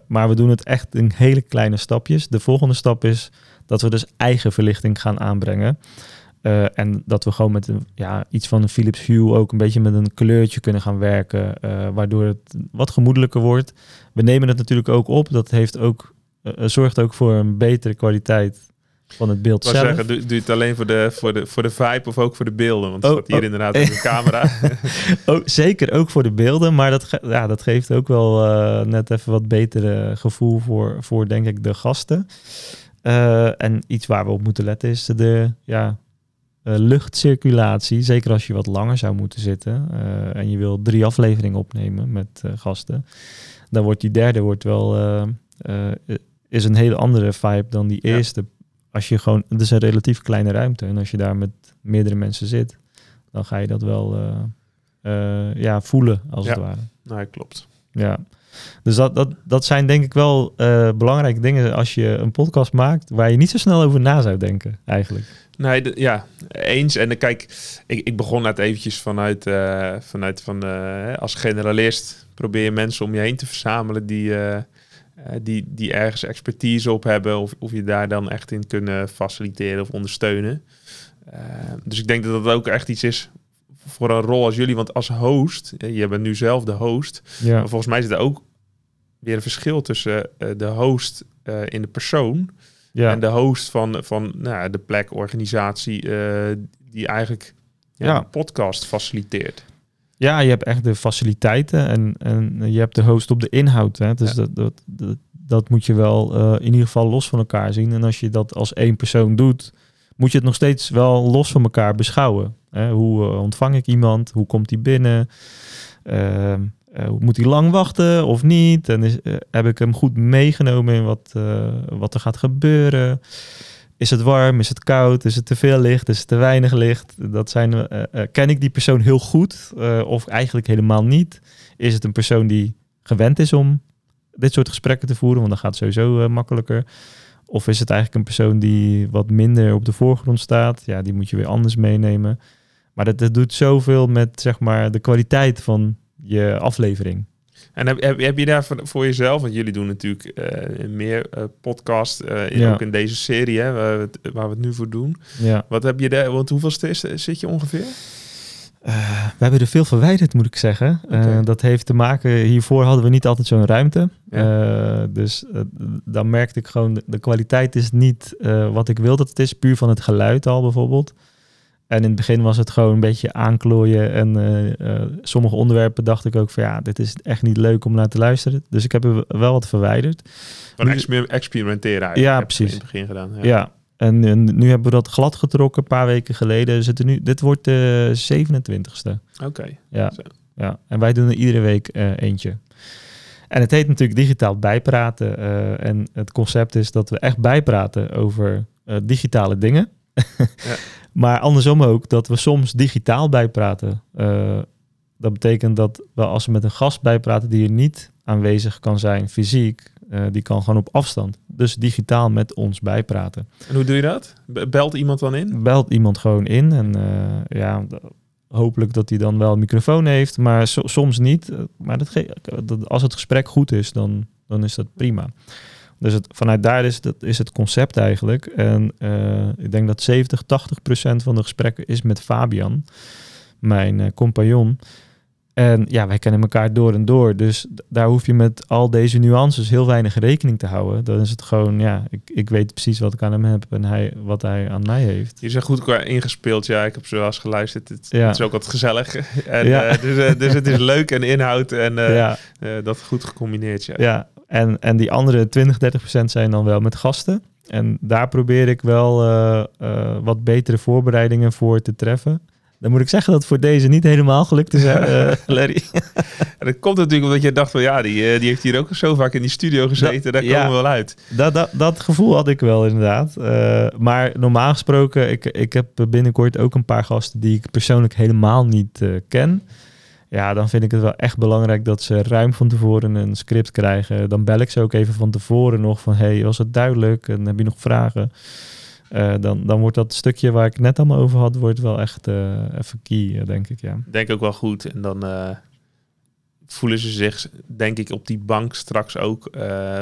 Maar we doen het echt in hele kleine stapjes. De volgende stap is dat we dus eigen verlichting gaan aanbrengen. Uh, en dat we gewoon met een, ja, iets van een Philips Hue ook een beetje met een kleurtje kunnen gaan werken. Uh, waardoor het wat gemoedelijker wordt. We nemen het natuurlijk ook op. Dat heeft ook, zorgt ook voor een betere kwaliteit van het beeld zelf. zeggen, doe, doe, het alleen voor de, voor, de, voor de vibe of ook voor de beelden? Want het oh, staat hier oh, inderdaad op de <laughs> camera. oh, zeker ook voor de beelden, maar dat, ja, dat geeft ook wel net even wat betere gevoel voor, voor denk ik, de gasten. En iets waar we op moeten letten is de ja, uh, luchtcirculatie. Zeker als je wat langer zou moeten zitten en je wil drie afleveringen opnemen met gasten. Dan wordt die derde wordt wel, is een hele andere vibe dan die eerste als je gewoon, het is een relatief kleine ruimte. En als je daar met meerdere mensen zit, dan ga je dat wel ja, voelen, als het ware. Nee, klopt. Ja. Dus dat, dat, dat zijn denk ik wel belangrijke dingen als je een podcast maakt waar je niet zo snel over na zou denken, eigenlijk. Nee, ja, eens. En kijk, ik, ik begon net eventjes vanuit, uh, vanuit van, als generalist probeer je mensen om je heen te verzamelen die, eh, die, die ergens expertise op hebben, of, of je daar dan echt in kunnen faciliteren of ondersteunen. Dus ik denk dat dat ook echt iets is voor een rol als jullie. Want als host, je bent nu zelf de host, ja. maar volgens mij zit er ook weer een verschil tussen de host in de persoon ja. en de host van, van nou, de plekorganisatie die eigenlijk ja, ja. een podcast faciliteert. Ja, je hebt echt de faciliteiten en, en je hebt de host op de inhoud. Hè? Dus dat, dat, dat, dat, moet je wel uh, in ieder geval los van elkaar zien. En als je dat als één persoon doet, moet je het nog steeds wel los van elkaar beschouwen. Hè? Hoe uh, ontvang ik iemand? Hoe komt hij binnen? Uh, moet hij lang wachten of niet? En is, heb ik hem goed meegenomen in wat, wat er gaat gebeuren? Is het warm? Is het koud? Is het te veel licht? Is het te weinig licht? Dat zijn, ken ik die persoon heel goed of eigenlijk helemaal niet? Is het een persoon die gewend is om dit soort gesprekken te voeren? Want dan gaat het sowieso makkelijker. Of is het eigenlijk een persoon die wat minder op de voorgrond staat? Ja, die moet je weer anders meenemen. Maar dat, dat doet zoveel met zeg maar, de kwaliteit van je aflevering. En heb, heb, heb, je daar voor, jezelf, want jullie doen natuurlijk uh, meer uh, podcast, uh, ja. ook in deze serie, hè, waar, we het, waar we het nu voor doen. Ja. Wat heb je daar, want hoeveel zit je ongeveer? we hebben er veel verwijderd, moet ik zeggen. Okay. dat heeft te maken, hiervoor hadden we niet altijd zo'n ruimte. Ja. dus dan merkte ik gewoon, de, de kwaliteit is niet wat ik wil dat het is, puur van het geluid al bijvoorbeeld. En in het begin was het gewoon een beetje aanklooien. En uh, uh, sommige onderwerpen dacht ik ook van ja, dit is echt niet leuk om naar te luisteren. Dus ik heb er wel wat verwijderd. Maar experimenteren eigenlijk. Ja, precies. In het begin gedaan. Ja. ja. En, en, nu hebben we dat glad getrokken een paar weken geleden. Zitten nu, dit wordt de 27ste. Oké. Ja. ja. En wij doen er iedere week uh, eentje. En het heet natuurlijk digitaal bijpraten. en het concept is dat we echt bijpraten over digitale dingen. ja. <laughs> Maar andersom ook dat we soms digitaal bijpraten. Uh, dat betekent dat we als we met een gast bijpraten die er niet aanwezig kan zijn fysiek, uh, die kan gewoon op afstand. Dus digitaal met ons bijpraten. En hoe doe je dat? Belt iemand dan in? Belt iemand gewoon in en uh, ja, hopelijk dat hij dan wel een microfoon heeft, maar so soms niet. Maar dat als het gesprek goed is, dan, dan is dat prima. Dus het, vanuit daar is het, is het concept eigenlijk. En uh, ik denk dat 70, 80 procent van de gesprekken is met Fabian, mijn uh, compagnon. En ja, wij kennen elkaar door en door. Dus daar hoef je met al deze nuances heel weinig rekening te houden. Dan is het gewoon, ja, ik, ik weet precies wat ik aan hem heb en hij, wat hij aan mij heeft. Je zegt goed qua ingespeeld. Ja, ik heb zoals geluisterd. Het, ja. het is ook wat gezellig. <laughs> En, ja. uh, dus, uh, dus het is leuk en inhoud en uh, ja. dat goed gecombineerd. Ja, ja. En, en die andere 20, 30 procent zijn dan wel met gasten. En daar probeer ik wel wat betere voorbereidingen voor te treffen. Dan moet ik zeggen dat voor deze niet helemaal gelukt is, uh, <laughs> Larry. en dat komt natuurlijk omdat je dacht van ja, die, eh, die heeft hier ook zo vaak in die studio gezeten, daar komen we wel uit. Dat, dat, dat gevoel had ik wel inderdaad. Uh, maar normaal gesproken, ik, ik heb binnenkort ook een paar gasten die ik persoonlijk helemaal niet uh, ken. Ja, dan vind ik het wel echt belangrijk dat ze ruim van tevoren een script krijgen. Dan bel ik ze ook even van tevoren nog van hey, was het duidelijk en heb je nog vragen? Uh, dan, dan wordt dat stukje waar ik net allemaal over had, wordt wel echt uh, even key, uh, denk ik. Ja. Denk ook wel goed. En dan voelen ze zich, denk ik, op die bank straks ook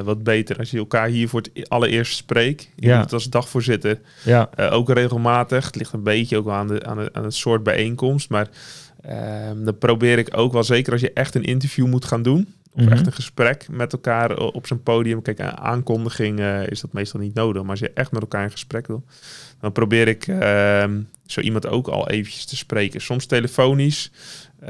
wat beter. Als je elkaar hier voor het allereerst spreekt. Je ja. het als dagvoorzitter. Ja. ook regelmatig. Het ligt een beetje ook aan, de, aan, de, aan het soort bijeenkomst. Maar ehm, dan probeer ik ook wel, zeker als je echt een interview moet gaan doen of echt mhm. een gesprek met elkaar op zijn podium. Kijk, een aankondiging uh, is dat meestal niet nodig. Maar als je echt met elkaar in gesprek wil, dan probeer ik uh, zo iemand ook al eventjes te spreken. Soms telefonisch, uh,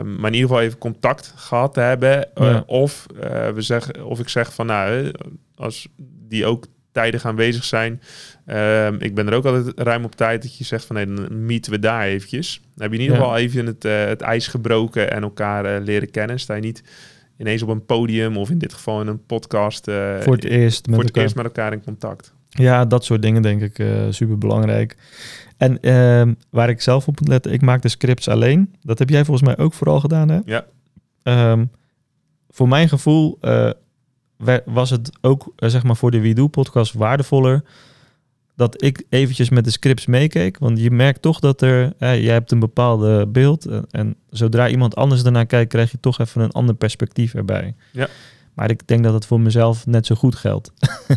maar in ieder geval even contact gehad te hebben. Eh, of, eh, we zeggen, of ik zeg van nou, als die ook tijdig aanwezig zijn. Ehm, ik ben er ook altijd ruim op tijd dat je zegt van nee, dan meeten we daar eventjes. Dan heb je in ieder geval even het, het ijs gebroken en elkaar leren kennen. Sta je niet ineens op een podium of in dit geval in een podcast uh, voor het eerst, met, voor het eerst met elkaar in contact. Ja, dat soort dingen denk ik uh, super belangrijk. En uh, waar ik zelf op moet letten, ik maak de scripts alleen. Dat heb jij volgens mij ook vooral gedaan, hè? Ja. Um, voor mijn gevoel uh, was het ook, zeg maar, voor de We Do podcast waardevoller dat ik eventjes met de scripts meekeek. Want je merkt toch dat er, eh, jij hebt een bepaalde beeld. En, en zodra iemand anders ernaar kijkt, krijg je toch even een ander perspectief erbij. Ja. Maar ik denk dat het voor mezelf net zo goed geldt.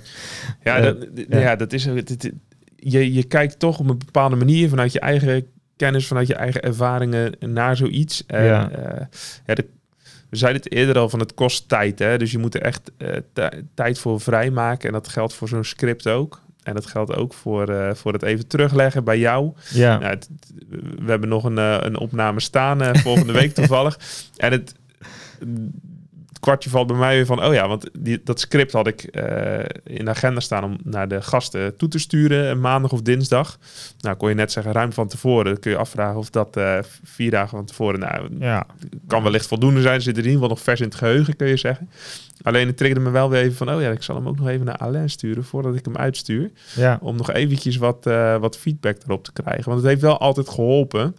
<laughs> ja, dat, ja. dat is. je, je kijkt toch op een bepaalde manier vanuit je eigen kennis, vanuit je eigen ervaringen naar zoiets. En, ja. Uh, ja de, we zeiden het eerder al van het kost tijd. Hè? Dus je moet er echt uh, tijd voor vrijmaken. En dat geldt voor zo'n script ook. En dat geldt ook voor, uh, voor het even terugleggen bij jou. Ja. Nou, we hebben nog een, uh, een opname staan uh, volgende week toevallig. <laughs> En het, kwartje valt bij mij weer van, oh ja, want die, dat script had ik in de agenda staan om naar de gasten toe te sturen, maandag of dinsdag. Nou, kon je net zeggen, ruim van tevoren. Dan kun je afvragen of dat vier dagen van tevoren, nou, ja. kan wellicht voldoende zijn. Zit er in ieder geval nog vers in het geheugen, kun je zeggen. Alleen het triggerde me wel weer even van, oh ja, ik zal hem ook nog even naar Alain sturen voordat ik hem uitstuur. Ja. Om nog eventjes wat, uh, wat feedback erop te krijgen. Want het heeft wel altijd geholpen,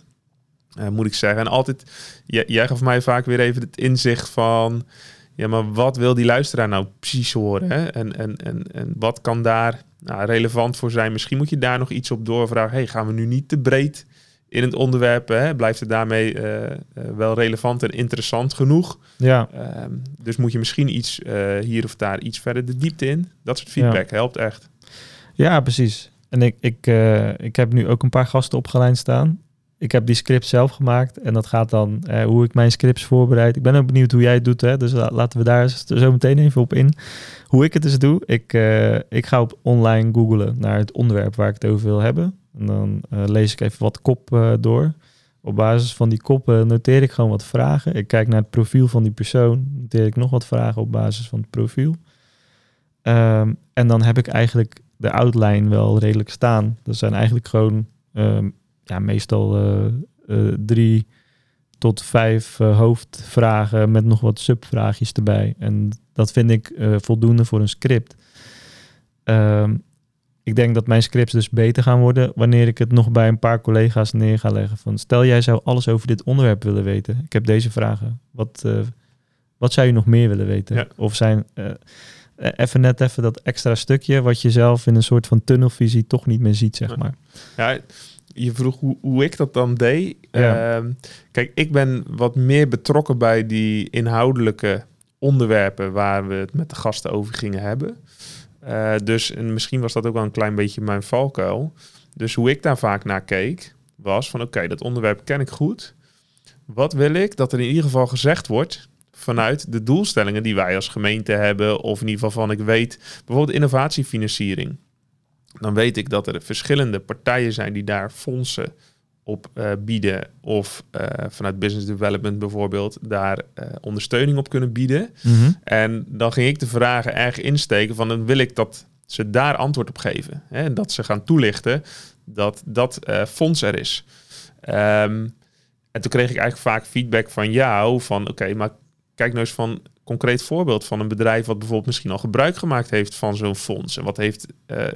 uh, moet ik zeggen. En altijd, jij gaf mij vaak weer even het inzicht van, ja, maar wat wil die luisteraar nou precies horen? Hè? En, en, en, en wat kan daar nou, relevant voor zijn? Misschien moet je daar nog iets op doorvragen. Hey, gaan we nu niet te breed in het onderwerp hè, blijft het daarmee uh, wel relevant en interessant genoeg. Ja. Uh, dus moet je misschien iets uh, hier of daar iets verder de diepte in. Dat soort feedback ja. helpt echt. Ja, precies. En ik, ik, ik heb nu ook een paar gasten opgeleid staan. Ik heb die script zelf gemaakt en dat gaat dan hoe ik mijn scripts voorbereid. Ik ben ook benieuwd hoe jij het doet, hè? dus laten we daar zo meteen even op in. Hoe ik het dus doe, ik, ik ga op online googlen naar het onderwerp waar ik het over wil hebben. En dan uh, lees ik even wat kop uh, door. Op basis van die koppen noteer ik gewoon wat vragen. Ik kijk naar het profiel van die persoon. Noteer ik nog wat vragen op basis van het profiel. Um, en dan heb ik eigenlijk de outline wel redelijk staan. Dat zijn eigenlijk gewoon um, ja, meestal drie tot vijf hoofdvragen met nog wat subvraagjes erbij. En dat vind ik voldoende voor een script. Um, ik denk dat mijn scripts dus beter gaan worden wanneer ik het nog bij een paar collega's neer ga leggen. Van, stel jij zou alles over dit onderwerp willen weten. Ik heb deze vragen. Wat, uh, wat zou je nog meer willen weten? Ja. Of zijn uh, even net even dat extra stukje wat je zelf in een soort van tunnelvisie toch niet meer ziet, zeg maar. Ja, je vroeg hoe, hoe ik dat dan deed. Ja. Uh, kijk, ik ben wat meer betrokken bij die inhoudelijke onderwerpen waar we het met de gasten over gingen hebben. Uh, dus en misschien was dat ook wel een klein beetje mijn valkuil. Dus hoe ik daar vaak naar keek, was van oké, dat onderwerp ken ik goed. Wat wil ik dat er in ieder geval gezegd wordt vanuit de doelstellingen die wij als gemeente hebben, of in ieder geval van ik weet, bijvoorbeeld innovatiefinanciering. Dan weet ik dat er verschillende partijen zijn die daar fondsen op uh, bieden of uh, vanuit business development bijvoorbeeld daar uh, ondersteuning op kunnen bieden. Mm -hmm. En dan ging ik de vragen erg insteken van dan wil ik dat ze daar antwoord op geven. Hè, en dat ze gaan toelichten dat dat fonds er is. Um, en toen kreeg ik eigenlijk vaak feedback van jou van oké, okay, maar kijk nou eens van concreet voorbeeld van een bedrijf wat bijvoorbeeld misschien al gebruik gemaakt heeft van zo'n fonds. En wat heeft uh,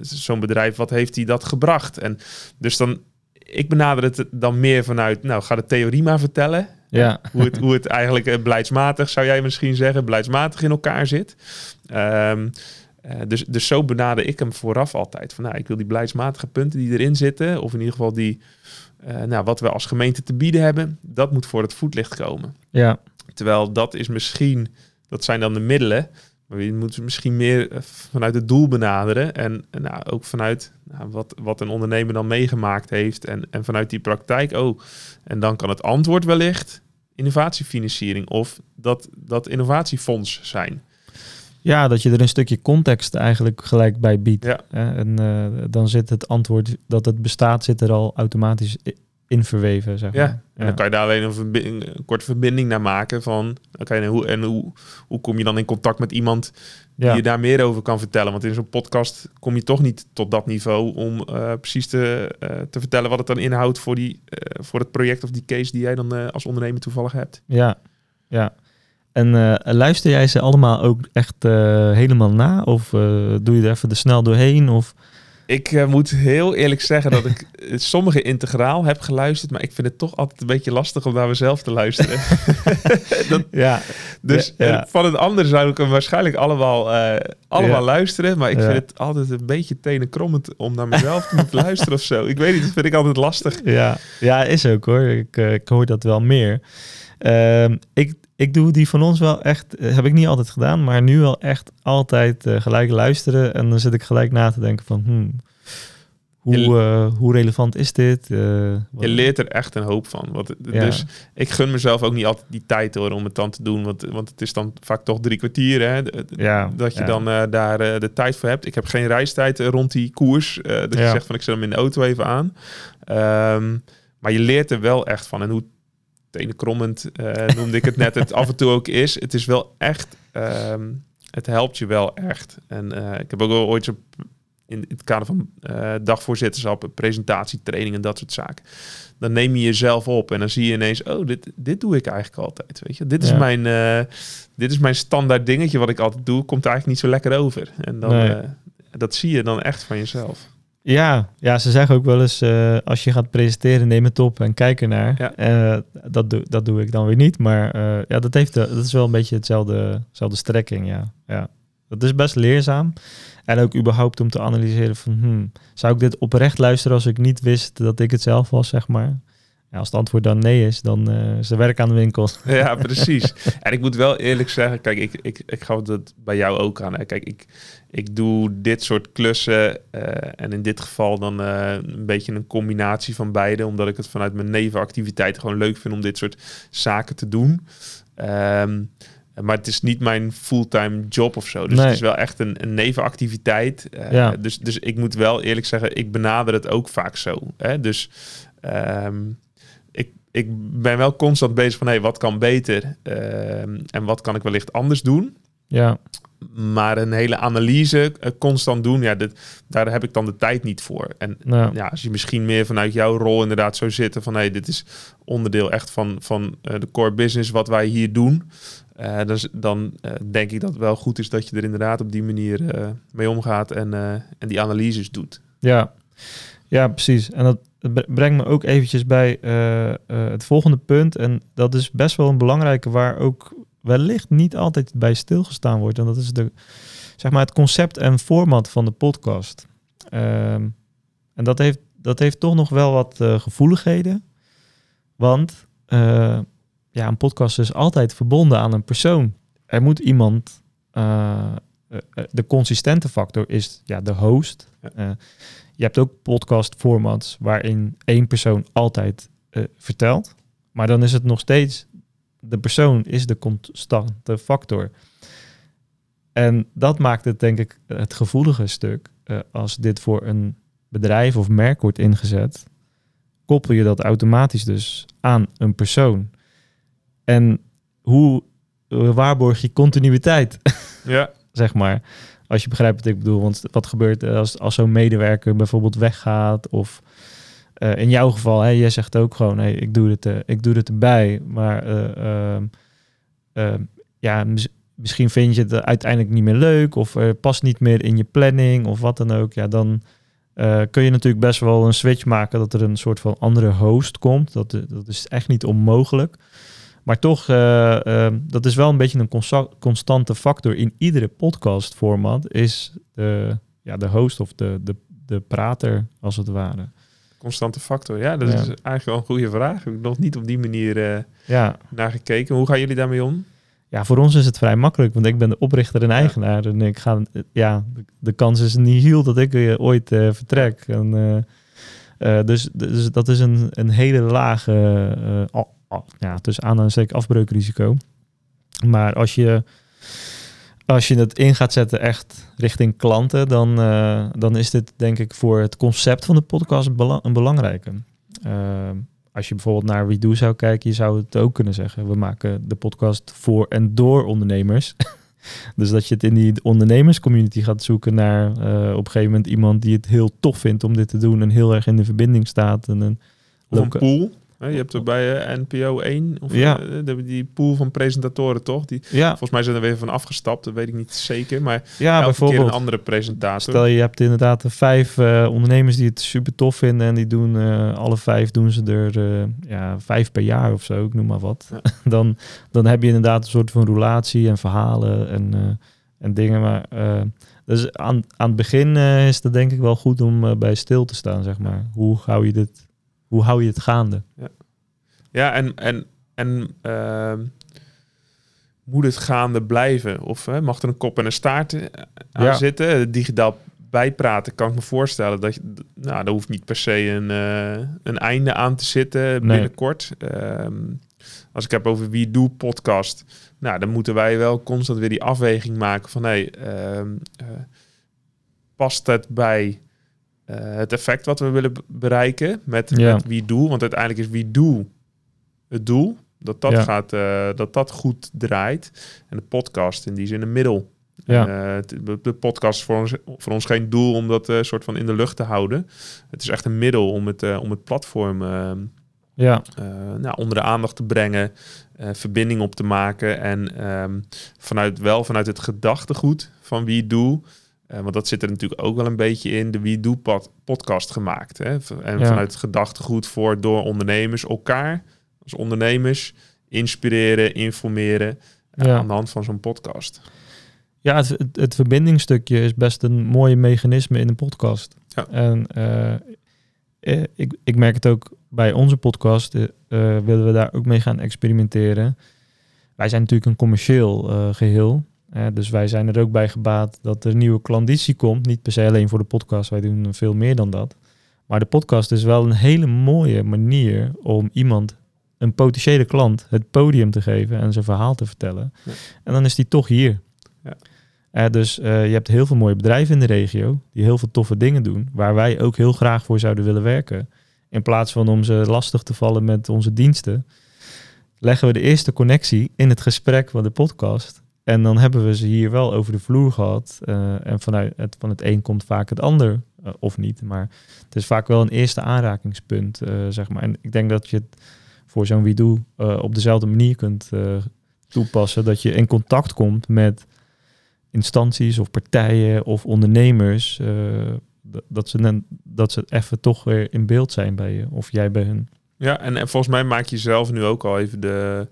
zo'n bedrijf, wat heeft die dat gebracht? En dus dan ik benader het dan meer vanuit, nou, ga de theorie maar vertellen. Ja. Hoe, het, hoe het eigenlijk uh, beleidsmatig, zou jij misschien zeggen, beleidsmatig in elkaar zit. Um, uh, dus, dus zo benader ik hem vooraf altijd. Van, nou, ik wil die beleidsmatige punten die erin zitten, of in ieder geval die, uh, nou, wat we als gemeente te bieden hebben, dat moet voor het voetlicht komen. Ja. Terwijl dat is misschien, dat zijn dan de middelen, maar je moet misschien meer eh, vanuit het doel benaderen. En, en nou, ook vanuit nou, wat, wat een ondernemer dan meegemaakt heeft. En, en vanuit die praktijk, oh, en dan kan het antwoord wellicht innovatiefinanciering of dat, dat innovatiefonds zijn. Ja, dat je er een stukje context eigenlijk gelijk bij biedt. Ja. En uh, dan zit het antwoord dat het bestaat, zit er al automatisch in verweven, zeg maar. Ja, en dan kan je daar alleen een, een korte verbinding naar maken van... oké, en, hoe, en hoe, hoe kom je dan in contact met iemand die je daar meer over kan vertellen? Want in zo'n podcast kom je toch niet tot dat niveau om uh, precies te, uh, te vertellen wat het dan inhoudt voor, die, uh, voor het project of die case die jij dan als ondernemer toevallig hebt. Ja, ja. En luister jij ze allemaal ook echt helemaal na? Of doe je er even de snel doorheen? Of... Ik uh, moet heel eerlijk zeggen dat ik sommige integraal heb geluisterd, maar ik vind het toch altijd een beetje lastig om naar mezelf te luisteren. <laughs> dat, ja. Dus ja, ja. van het ander zou ik hem waarschijnlijk allemaal, uh, allemaal ja. luisteren, maar ik vind het altijd een beetje tenenkrommend om naar mezelf te moeten luisteren of zo. Ik weet niet, dat vind ik altijd lastig. Ja, ja is ook hoor. Ik, uh, ik hoor dat wel meer. Ehm, ik, ik doe die van ons wel echt, heb ik niet altijd gedaan, maar nu wel echt altijd uh, gelijk luisteren. En dan zit ik gelijk na te denken van, hmm, hoe, uh, hoe relevant is dit? Uh, je leert er echt een hoop van. Want, ja. Dus ik gun mezelf ook niet altijd die tijd hoor om het dan te doen. Want, want het is dan vaak toch drie kwartier hè, ja, dat je ja. dan uh, daar de tijd voor hebt. Ik heb geen reistijd rond die koers. dat je zegt van ik zet hem in de auto even aan. Um, maar je leert er wel echt van. En hoe tenenkrommend uh, noemde ik het net, het af en toe ook is. Het is wel echt, um, het helpt je wel echt. En uh, ik heb ook wel ooit zo in het kader van uh, dagvoorzitterschap, presentatietraining en dat soort zaken. Dan neem je jezelf op en dan zie je ineens, oh, dit, dit doe ik eigenlijk altijd. Weet je, dit is, ja. mijn, dit is mijn standaard dingetje wat ik altijd doe. Komt eigenlijk niet zo lekker over. En dan, nee. dat zie je dan echt van jezelf. Ja, ja, ze zeggen ook wel eens, uh, als je gaat presenteren, neem het op en kijk ernaar. Ja. Uh, dat, doe, dat doe ik dan weer niet, maar uh, ja, dat, heeft, dat is wel een beetje hetzelfde, hetzelfde strekking, ja. ja. Dat is best leerzaam. En ook überhaupt om te analyseren van, hmm, zou ik dit oprecht luisteren als ik niet wist dat ik het zelf was, zeg maar. Ja, als het antwoord dan nee is, dan uh, is er werk aan de winkel. <laughs> Ja, precies. en ik moet wel eerlijk zeggen, kijk, ik, ik, ik ga het bij jou ook aan. Hè. Kijk, ik, ik doe dit soort klussen uh, en in dit geval dan uh, een beetje een combinatie van beide, omdat ik het vanuit mijn nevenactiviteiten gewoon leuk vind om dit soort zaken te doen. Um, maar het is niet mijn fulltime job of zo. Dus nee. het is wel echt een, een nevenactiviteit. Uh, ja. dus, dus ik moet wel eerlijk zeggen, ik benader het ook vaak zo. Hè? Dus um, ik, ik ben wel constant bezig van, hé, hey, wat kan beter? Uh, en wat kan ik wellicht anders doen? Ja. Maar een hele analyse uh, constant doen, ja, dit, daar heb ik dan de tijd niet voor. En ja. ja. als je misschien meer vanuit jouw rol inderdaad zou zitten van, hé, hey, dit is onderdeel echt van, van uh, de core business wat wij hier doen. Uh, dus dan denk ik dat het wel goed is dat je er inderdaad op die manier mee omgaat en, en die analyses doet. Ja. ja, precies. En dat, brengt me ook eventjes bij het volgende punt. En dat is best wel een belangrijke waar ook wellicht niet altijd bij stilgestaan wordt. En dat is de, zeg maar het concept en format van de podcast. Um, en dat heeft, dat heeft toch nog wel wat uh, gevoeligheden. Want ja, een podcast is altijd verbonden aan een persoon. er moet iemand. de consistente factor is ja, de host. je hebt ook podcast formats waarin één persoon altijd vertelt. Maar dan is het nog steeds. De persoon is de constante factor. En dat maakt het denk ik het gevoelige stuk. als dit voor een bedrijf of merk wordt ingezet, koppel je dat automatisch dus aan een persoon. En hoe waarborg je continuïteit? Ja. <laughs> zeg maar. Als je begrijpt wat ik bedoel. Want wat gebeurt als, als zo'n medewerker bijvoorbeeld weggaat of... Uh, in jouw geval, hè, jij zegt ook gewoon, hey, ik, doe het, uh, ik doe het erbij. Maar uh, ja, misschien vind je het uiteindelijk niet meer leuk of past niet meer in je planning of wat dan ook. Ja, dan, kun je natuurlijk best wel een switch maken dat er een soort van andere host komt. Dat, dat is echt niet onmogelijk. Maar toch, uh, dat is wel een beetje een constante factor in iedere podcast format, is de, ja, de host of de, de, de prater, als het ware. Constante factor, ja, dat is eigenlijk wel een goede vraag. Ik heb nog niet op die manier ja. naar gekeken. Hoe gaan jullie daarmee om? Ja, voor ons is het vrij makkelijk, want ik ben de oprichter en eigenaar. En ik ga, ja, de, kans is niet heel dat ik uh, ooit uh, vertrek. En, dus, dus dat is een, een hele lage, uh, ja, tussen aan en afbreukrisico. Maar als je, als je het in gaat zetten echt richting klanten, dan, dan is dit denk ik voor het concept van de podcast een belangrijke als je bijvoorbeeld naar WeDo zou kijken, je zou het ook kunnen zeggen. We maken de podcast voor en door ondernemers. <laughs> dus dat je het in die ondernemerscommunity gaat zoeken naar uh, op een gegeven moment iemand die het heel tof vindt om dit te doen en heel erg in de verbinding staat. En een, een pool je hebt er bij uh, NPO 1, of ja. Uh, die pool van presentatoren toch? Die, ja. Volgens mij zijn er weer van afgestapt, dat weet ik niet zeker. Maar ja, bijvoorbeeld, keer een andere presentator. Stel je hebt inderdaad vijf uh, ondernemers die het super tof vinden en die doen alle vijf doen ze er ja, vijf per jaar of zo, ik noem maar wat. <laughs> dan, dan heb je inderdaad een soort van roulatie en verhalen en, en dingen. Maar dus aan, aan het begin is het denk ik wel goed om bij stil te staan, zeg maar. Hoe hou je dit hoe hou je het gaande? Ja, ja en, en, en uh, moet het gaande blijven? Of hè, mag er een kop en een staart eh, aan ja. zitten? Digitaal bijpraten kan ik me voorstellen dat je, nou, daar hoeft niet per se een, uh, een einde aan te zitten binnenkort. Um, als ik heb over wie doe podcast, nou, dan moeten wij wel constant weer die afweging maken van hey, uh, past het bij eh, het effect wat we willen bereiken met, met wie doel. Want uiteindelijk is wie doel het doel. Dat dat, gaat, uh, dat dat goed draait. En de podcast in die zin een middel. Ja. Uh, de podcast is voor ons, voor ons geen doel om dat soort van in de lucht te houden. Het is echt een middel om het, om het platform ja. nou, onder de aandacht te brengen, verbinding op te maken. En um, vanuit, wel vanuit het gedachtegoed van wie doel uh, want dat zit er natuurlijk ook wel een beetje in de Wie Doe podcast gemaakt. Hè? En vanuit het gedachtegoed voor door ondernemers elkaar als ondernemers inspireren, informeren uh, aan de hand van zo'n podcast. Ja, het, het, het, verbindingstukje is best een mooi mechanisme in een podcast. Ja. En uh, ik, ik merk het ook bij onze podcast, willen we daar ook mee gaan experimenteren. Wij zijn natuurlijk een commercieel geheel dus wij zijn er ook bij gebaat dat er nieuwe klanditie komt. Niet per se alleen voor de podcast, wij doen veel meer dan dat. Maar de podcast is wel een hele mooie manier om iemand, een potentiële klant, het podium te geven en zijn verhaal te vertellen. En dan is die toch hier. Ja. dus uh, je hebt heel veel mooie bedrijven in de regio die heel veel toffe dingen doen, waar wij ook heel graag voor zouden willen werken. In plaats van om ze lastig te vallen met onze diensten, leggen we de eerste connectie in het gesprek van de podcast. En dan hebben we ze hier wel over de vloer gehad. Uh, en vanuit het, van het een komt vaak het ander, uh, of niet. Maar het is vaak wel een eerste aanrakingspunt, uh, zeg maar. En ik denk dat je het voor zo'n wie op dezelfde manier kunt toepassen. Dat je in contact komt met instanties of partijen of ondernemers. dat, ze, dat ze even toch weer in beeld zijn bij je, of jij bij hun. Ja, en, en volgens mij maak je zelf nu ook al even de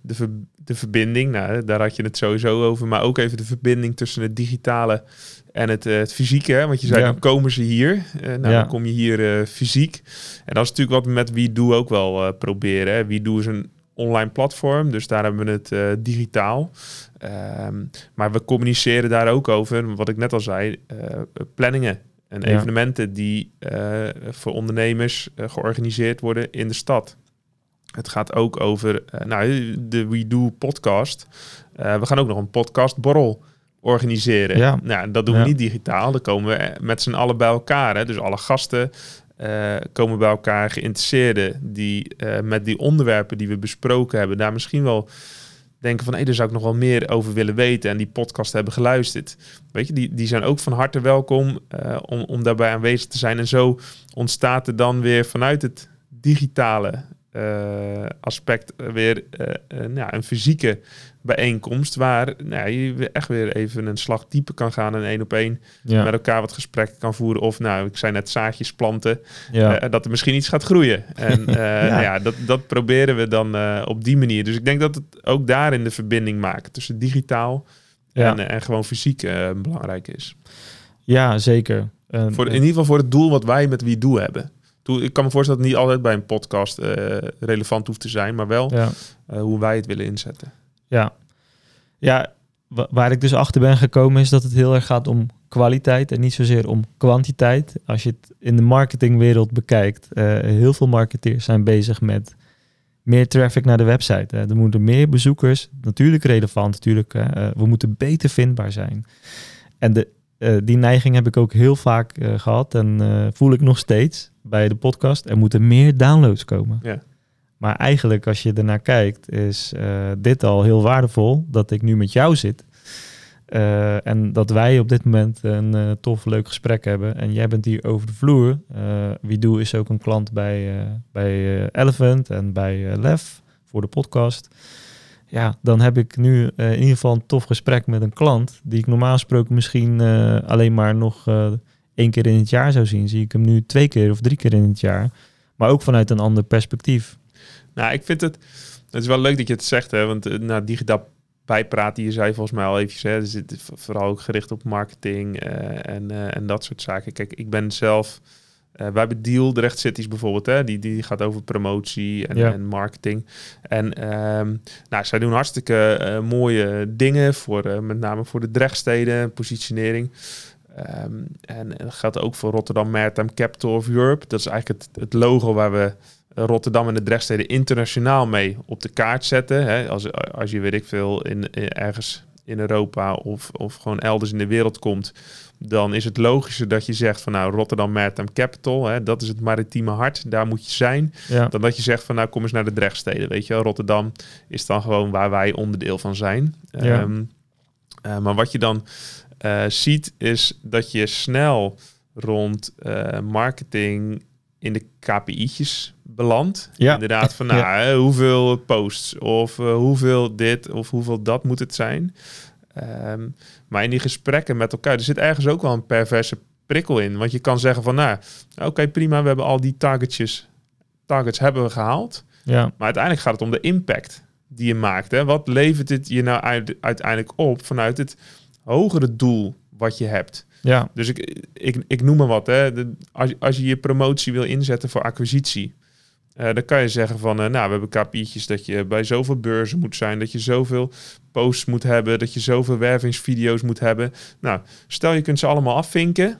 de, ver, de verbinding, nou, daar had je het sowieso over, maar ook even de verbinding tussen het digitale en het, uh, het fysieke. Hè? Want je zei, dan komen ze hier. Uh, nou, dan kom je hier uh, fysiek. En dat is natuurlijk wat we met Wie Doe ook wel proberen. Hè? Wie Doe is een online platform, dus daar hebben we het uh, digitaal. Ehm, maar we communiceren daar ook over, wat ik net al zei, uh, planningen en evenementen die uh, voor ondernemers georganiseerd worden in de stad. Het gaat ook over nou, de We Do podcast. we gaan ook nog een podcastborrel organiseren. Ja. Nou, dat doen we niet digitaal. Dan komen we met z'n allen bij elkaar. Hè. Dus alle gasten uh, komen bij elkaar, geïnteresseerden die uh, met die onderwerpen die we besproken hebben, daar misschien wel denken van hé, hey, daar zou ik nog wel meer over willen weten en die podcast hebben geluisterd. Weet je, die, die zijn ook van harte welkom uh, om, om daarbij aanwezig te zijn. En zo ontstaat er dan weer vanuit het digitale aspect weer nou, een fysieke bijeenkomst waar nou, je echt weer even een slag dieper kan gaan en één op één met elkaar wat gesprekken kan voeren. Of nou, ik zei net zaadjes planten, ja. dat er misschien iets gaat groeien. En <laughs> ja. ja. dat, dat proberen we dan op die manier. Dus ik denk dat het ook daarin de verbinding maken tussen digitaal en, en gewoon fysiek belangrijk is. Ja, zeker. voor, in ieder geval voor het doel wat wij met wie doe hebben. Ik kan me voorstellen dat het niet altijd bij een podcast relevant hoeft te zijn, maar wel hoe wij het willen inzetten. Ja, ja waar ik dus achter ben gekomen is dat het heel erg gaat om kwaliteit en niet zozeer om kwantiteit. Als je het in de marketingwereld bekijkt, uh, heel veel marketeers zijn bezig met meer traffic naar de website. Hè. Er moeten meer bezoekers, natuurlijk relevant, natuurlijk. Uh, we moeten beter vindbaar zijn. En de, uh, die neiging heb ik ook heel vaak gehad en voel ik nog steeds bij de podcast. Er moeten meer downloads komen. Ja. Maar eigenlijk, als je ernaar kijkt, is uh, dit al heel waardevol dat ik nu met jou zit. Uh, en dat wij op dit moment een uh, tof, leuk gesprek hebben. En jij bent hier over de vloer. Uh, doe is ook een klant bij, bij Elephant en bij Lef voor de podcast. Ja, dan heb ik nu in ieder geval een tof gesprek met een klant. Die ik normaal gesproken misschien alleen maar nog één keer in het jaar zou zien. Zie ik hem nu twee keer of drie keer in het jaar. Maar ook vanuit een ander perspectief. Nou, ik vind het... Het is wel leuk dat je het zegt, hè. Want uh, nou, digitaal bijpraten, je zei volgens mij al eventjes, hè. Dus het is vooral ook gericht op marketing uh, en, uh, en dat soort zaken. Kijk, ik ben zelf... Wij hebben Deal, de Cities bijvoorbeeld, hè, die, die gaat over promotie en, ja. en marketing. En um, nou, zij doen hartstikke mooie dingen, voor, met name voor de Drechtsteden, positionering. Um, en, en dat geldt ook voor Rotterdam Maritime Capital of Europe. Dat is eigenlijk het, het logo waar we Rotterdam en de Drechtsteden internationaal mee op de kaart zetten. Hè? Als, als je, weet ik veel, in, ergens in Europa of, of gewoon elders in de wereld komt, dan is het logischer dat je zegt van nou Rotterdam Maritime Capital, hè, dat is het maritieme hart, daar moet je zijn. Dan dat je zegt van nou kom eens naar de Drechtsteden, weet je wel. Rotterdam is dan gewoon waar wij onderdeel van zijn. Ja. Um, uh, maar wat je dan uh, ziet is dat je snel rond uh, marketing in de KPI'tjes belandt. Ja. Inderdaad, van <laughs> nou, hoeveel posts of uh, hoeveel dit of hoeveel dat moet het zijn. Um, maar in die gesprekken met elkaar, er zit ergens ook wel een perverse prikkel in. Want je kan zeggen van, nou, oké, prima, we hebben al die targetjes, targets hebben we gehaald. Ja. Maar uiteindelijk gaat het om de impact die je maakt. Hè? Wat levert het je nou uiteindelijk op vanuit het hogere doel wat je hebt? Ja. Dus ik, ik, ik noem maar wat. Hè. De, als, als je je promotie wil inzetten voor acquisitie, uh, dan kan je zeggen van, uh, nou, we hebben KPI'tjes dat je bij zoveel beurzen moet zijn, dat je zoveel posts moet hebben, dat je zoveel wervingsvideo's moet hebben. Nou, stel je kunt ze allemaal afvinken, nou,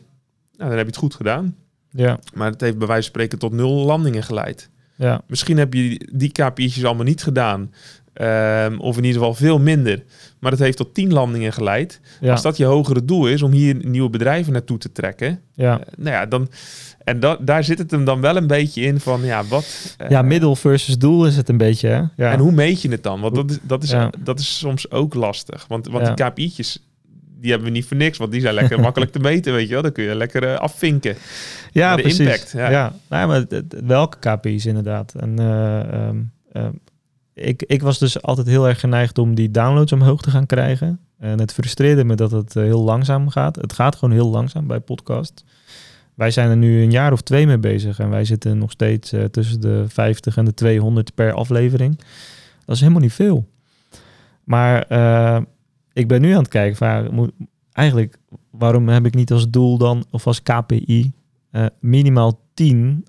dan heb je het goed gedaan. Ja. Maar het heeft bij wijze van spreken tot nul landingen geleid. Ja. Misschien heb je die KPI'tjes allemaal niet gedaan. Um, of in ieder geval veel minder. Maar het heeft tot tien landingen geleid. Ja. Als dat je hogere doel is om hier nieuwe bedrijven naartoe te trekken. Ja. Uh, nou ja, dan. En da daar zit het hem dan wel een beetje in van ja, wat. Uh, ja, middel versus doel is het een beetje. Hè? Ja. En hoe meet je het dan? Want dat is, dat is, ja. dat is soms ook lastig. Want, want die KPI'tjes, die hebben we niet voor niks, want die zijn lekker makkelijk te meten, weet je wel. Dan kun je lekker uh, afvinken. Ja, de precies. impact. Ja, ja. Nou, maar welke KPI's inderdaad? En um, um, ik, ik was dus altijd heel erg geneigd om die downloads omhoog te gaan krijgen. En het frustreerde me dat het eh, heel langzaam gaat. Het gaat gewoon heel langzaam bij podcast. Wij zijn er nu een jaar of twee mee bezig en wij zitten nog steeds uh, tussen de 50 en de 200 per aflevering. Dat is helemaal niet veel. Maar uh, ik ben nu aan het kijken van eigenlijk waarom heb ik niet als doel dan of als KPI minimaal 10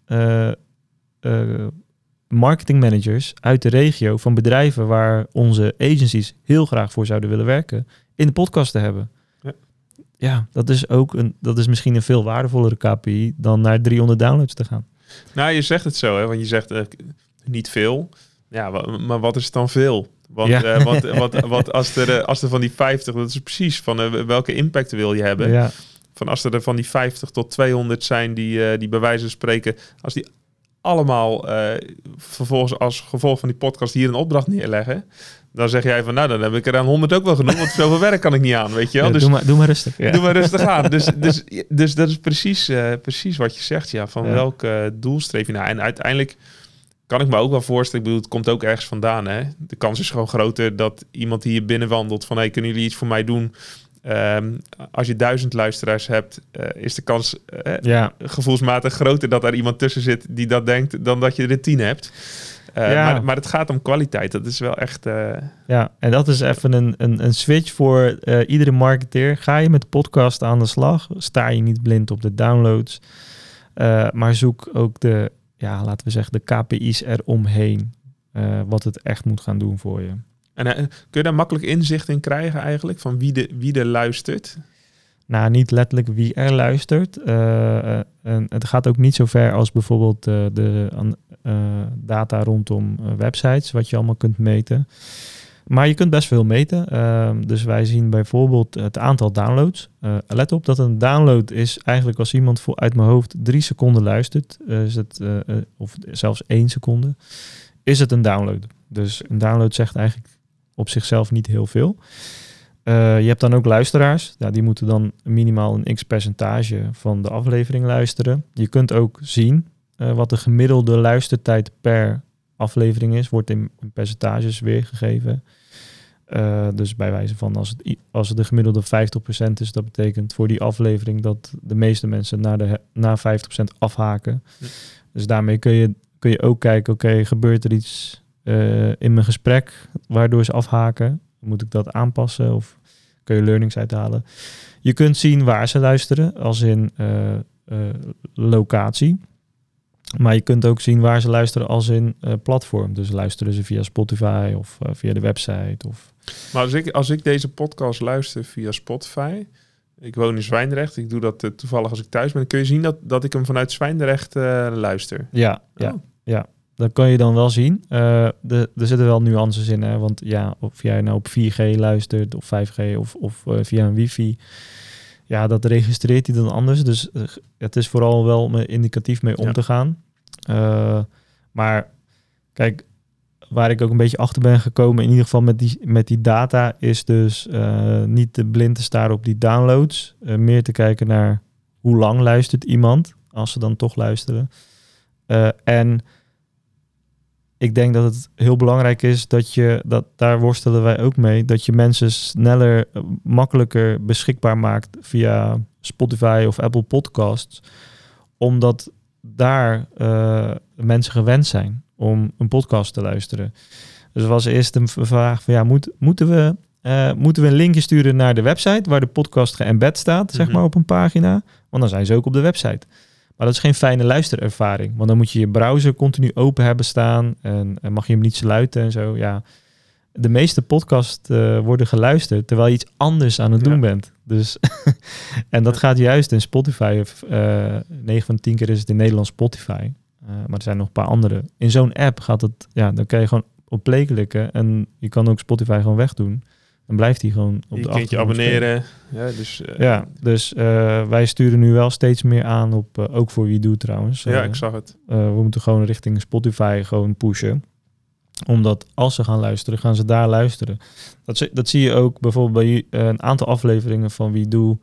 marketingmanagers uit de regio van bedrijven waar onze agencies heel graag voor zouden willen werken, in de podcast te hebben. Ja, ja dat is ook een, dat is misschien een veel waardevollere KPI dan naar 300 downloads te gaan. Nou, je zegt het zo, hè? want je zegt uh, niet veel. Ja, maar wat is dan veel? Want, ja. uh, want, wat, wat als, er, als er van die 50, dat is precies van uh, welke impact wil je hebben. Ja. Van als er van die 50 tot 200 zijn die, die bij wijze van spreken, als die allemaal vervolgens als gevolg van die podcast hier een opdracht neerleggen. Dan zeg jij van, nou, dan heb ik er aan 100 ook wel genoeg, want zoveel <laughs> werk kan ik niet aan, weet je wel. dus, doe, maar, doe maar rustig. Doe maar rustig aan. Dus, dus, dus dat is precies, precies wat je zegt, ja. Van welke doel streef je naar? En uiteindelijk kan ik me ook wel voorstellen. Ik bedoel, het komt ook ergens vandaan. Hè? De kans is gewoon groter dat iemand die hier binnenwandelt van hey, kunnen jullie iets voor mij doen? Um, als je duizend luisteraars hebt, uh, is de kans uh, ja. gevoelsmatig groter dat er iemand tussen zit die dat denkt, dan dat je er tien hebt. Uh, ja. maar, maar, het gaat om kwaliteit. Dat is wel echt. Ja, en dat is even een, een, een switch voor iedere marketeer. Ga je met podcast aan de slag? Sta je niet blind op de downloads? maar zoek ook de ja, laten we zeggen, de KPI's eromheen. Wat het echt moet gaan doen voor je. En uh, kun je daar makkelijk inzicht in krijgen eigenlijk? Van wie, de, wie er luistert? Nou, niet letterlijk wie er luistert. Uh, en het gaat ook niet zo ver als bijvoorbeeld de data rondom websites, wat je allemaal kunt meten. Maar je kunt best veel meten. Ehm, dus wij zien bijvoorbeeld het aantal downloads. Let op dat een download is eigenlijk als iemand voor, uit mijn hoofd drie seconden luistert, is het, of zelfs één seconde, is het een download. Dus een download zegt eigenlijk op zichzelf niet heel veel. je hebt dan ook luisteraars. Ja, die moeten dan minimaal een x percentage van de aflevering luisteren. Je kunt ook zien wat de gemiddelde luistertijd per aflevering is, wordt in percentages weergegeven. Uh, dus bij wijze van als het, als het de gemiddelde 50% is, dat betekent voor die aflevering dat de meeste mensen naar, de, na 50% afhaken. Dus daarmee kun je, kun je ook kijken, oké, gebeurt er iets uh, in mijn gesprek waardoor ze afhaken? Moet ik dat aanpassen of kun je learnings uithalen? Je kunt zien waar ze luisteren, als in uh, locatie. Maar je kunt ook zien waar ze luisteren als in uh, platform. Dus luisteren ze via Spotify of uh, via de website. Of... Maar als ik, als ik deze podcast luister via Spotify, ik woon in Zwijndrecht, ik doe dat uh, toevallig als ik thuis ben, kun je zien dat, dat ik hem vanuit Zwijndrecht luister. Ja, ja, oh. ja. Dat kan je dan wel zien. de, er zitten wel nuances in, hè? want ja, of jij nou op 4G luistert of 5G of, of via een wifi ja, dat registreert hij dan anders. Dus uh, het is vooral wel met indicatief mee om te gaan. Maar kijk, waar ik ook een beetje achter ben gekomen, in ieder geval met die, met die data, is dus niet te blind te staren op die downloads. meer te kijken naar hoe lang luistert iemand, als ze dan toch luisteren. en ik denk dat het heel belangrijk is dat je, dat daar worstelen wij ook mee, dat je mensen sneller, eh, makkelijker beschikbaar maakt via Spotify of Apple Podcasts, omdat daar uh, mensen gewend zijn om een podcast te luisteren. Dus was eerst een vraag van ja, moet, moeten, we, uh, moeten we een linkje sturen naar de website waar de podcast geëmbed staat, zeg mhm. maar op een pagina? Want dan zijn ze ook op de website. Maar dat is geen fijne luisterervaring. Want dan moet je je browser continu open hebben staan. En, en mag je hem niet sluiten en zo. Ja, de meeste podcasts uh, worden geluisterd terwijl je iets anders aan het doen bent. Dus <laughs> en dat gaat juist in Spotify. Uh, eh, 9 van 10 keer is het in Nederland Spotify. Uh, maar er zijn nog een paar andere. In zo'n app gaat het, ja, dan kan je gewoon op play klikken en je kan ook Spotify gewoon wegdoen dan blijft hij gewoon op je de. Je abonneren. Ja, dus, uh, ja, dus uh, wij sturen nu wel steeds meer aan op, uh, ook voor wie doet trouwens. ja, ik zag het. we moeten gewoon richting Spotify gewoon pushen. Omdat als ze gaan luisteren, gaan ze daar luisteren. Dat, dat zie je ook bijvoorbeeld bij een aantal afleveringen van wie doe.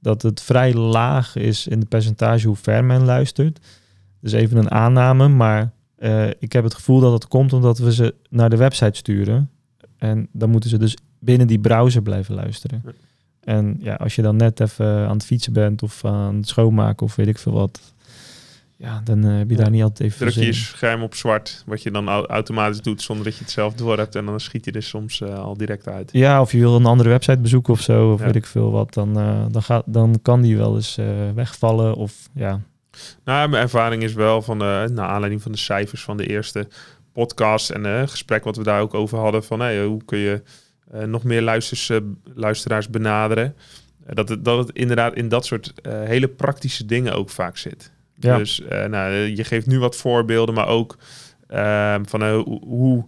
Dat het vrij laag is in de percentage hoe ver men luistert. Dus even een aanname, maar ik heb het gevoel dat het komt omdat we ze naar de website sturen. En dan moeten ze dus binnen die browser blijven luisteren. En ja, als je dan net even aan het fietsen bent of aan het schoonmaken of weet ik veel wat, ja, dan uh, heb je daar niet altijd even Druk je scherm op zwart, wat je dan automatisch doet zonder dat je het zelf door hebt en dan schiet je er soms uh, al direct uit. Ja, of je wil een andere website bezoeken of zo, of weet ik veel wat, dan, uh, dan, gaat, dan kan die wel eens wegvallen of ja, Nou, mijn ervaring is wel van, uh, naar aanleiding van de cijfers van de eerste podcast en uh, gesprek wat we daar ook over hadden van hey, hoe kun je nog meer luisters, luisteraars benaderen. dat, het, dat het inderdaad in dat soort hele praktische dingen ook vaak zit. Ja. Dus nou, je geeft nu wat voorbeelden, maar ook ehm, van hoe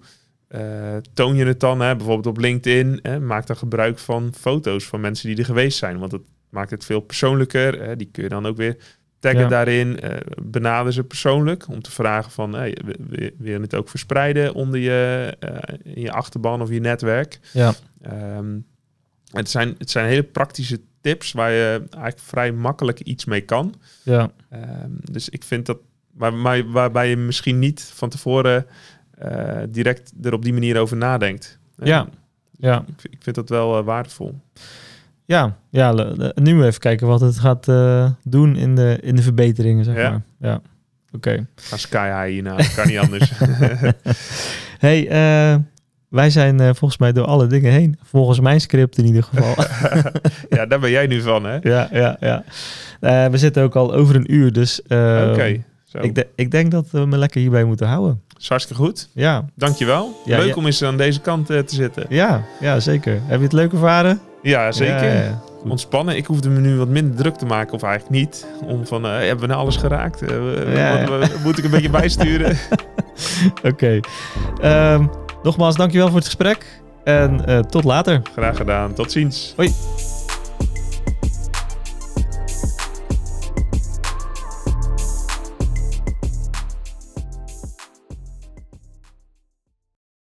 toon je het dan? Hè? Bijvoorbeeld op LinkedIn, hè? maak dan gebruik van foto's van mensen die er geweest zijn. Want het maakt het veel persoonlijker. Hè? Die kun je dan ook weer taggen daarin, uh, benader ze persoonlijk om te vragen van, hey, wil, je het ook verspreiden onder je, uh, in je achterban of je netwerk? Ja. Um, het, zijn, het zijn hele praktische tips waar je eigenlijk vrij makkelijk iets mee kan. Ja. Um, dus ik vind dat, waar, maar, waarbij je misschien niet van tevoren uh, direct er op die manier over nadenkt. Ja. ja. Ik, ik vind dat wel waardevol. Ja, ja nu even kijken wat het gaat uh, doen in de, in de verbeteringen, zeg ja. maar. Ja, oké. Okay. Ga sky high hierna, dat kan niet anders. <laughs> <laughs> hey, uh, wij zijn uh, volgens mij door alle dingen heen. Volgens mijn script in ieder geval. <laughs> ja, daar ben jij nu van, hè? Ja, ja, ja. we zitten ook al over een uur, dus... oké. Ik, de, ik denk dat we me lekker hierbij moeten houden. is hartstikke goed. Ja. Dankjewel. Ja, Leuk om eens aan deze kant te zitten. Ja, ja, zeker. Heb je het leuk ervaren? Ja, zeker. Ontspannen. Ik hoefde me nu wat minder druk te maken, of eigenlijk niet. Om van, uh, hebben we nou alles geraakt? Uh, moet ik een beetje <laughs> bijsturen? Oké. Okay. Um, nogmaals, dankjewel voor het gesprek. En uh, tot later. Graag gedaan. Tot ziens. Hoi.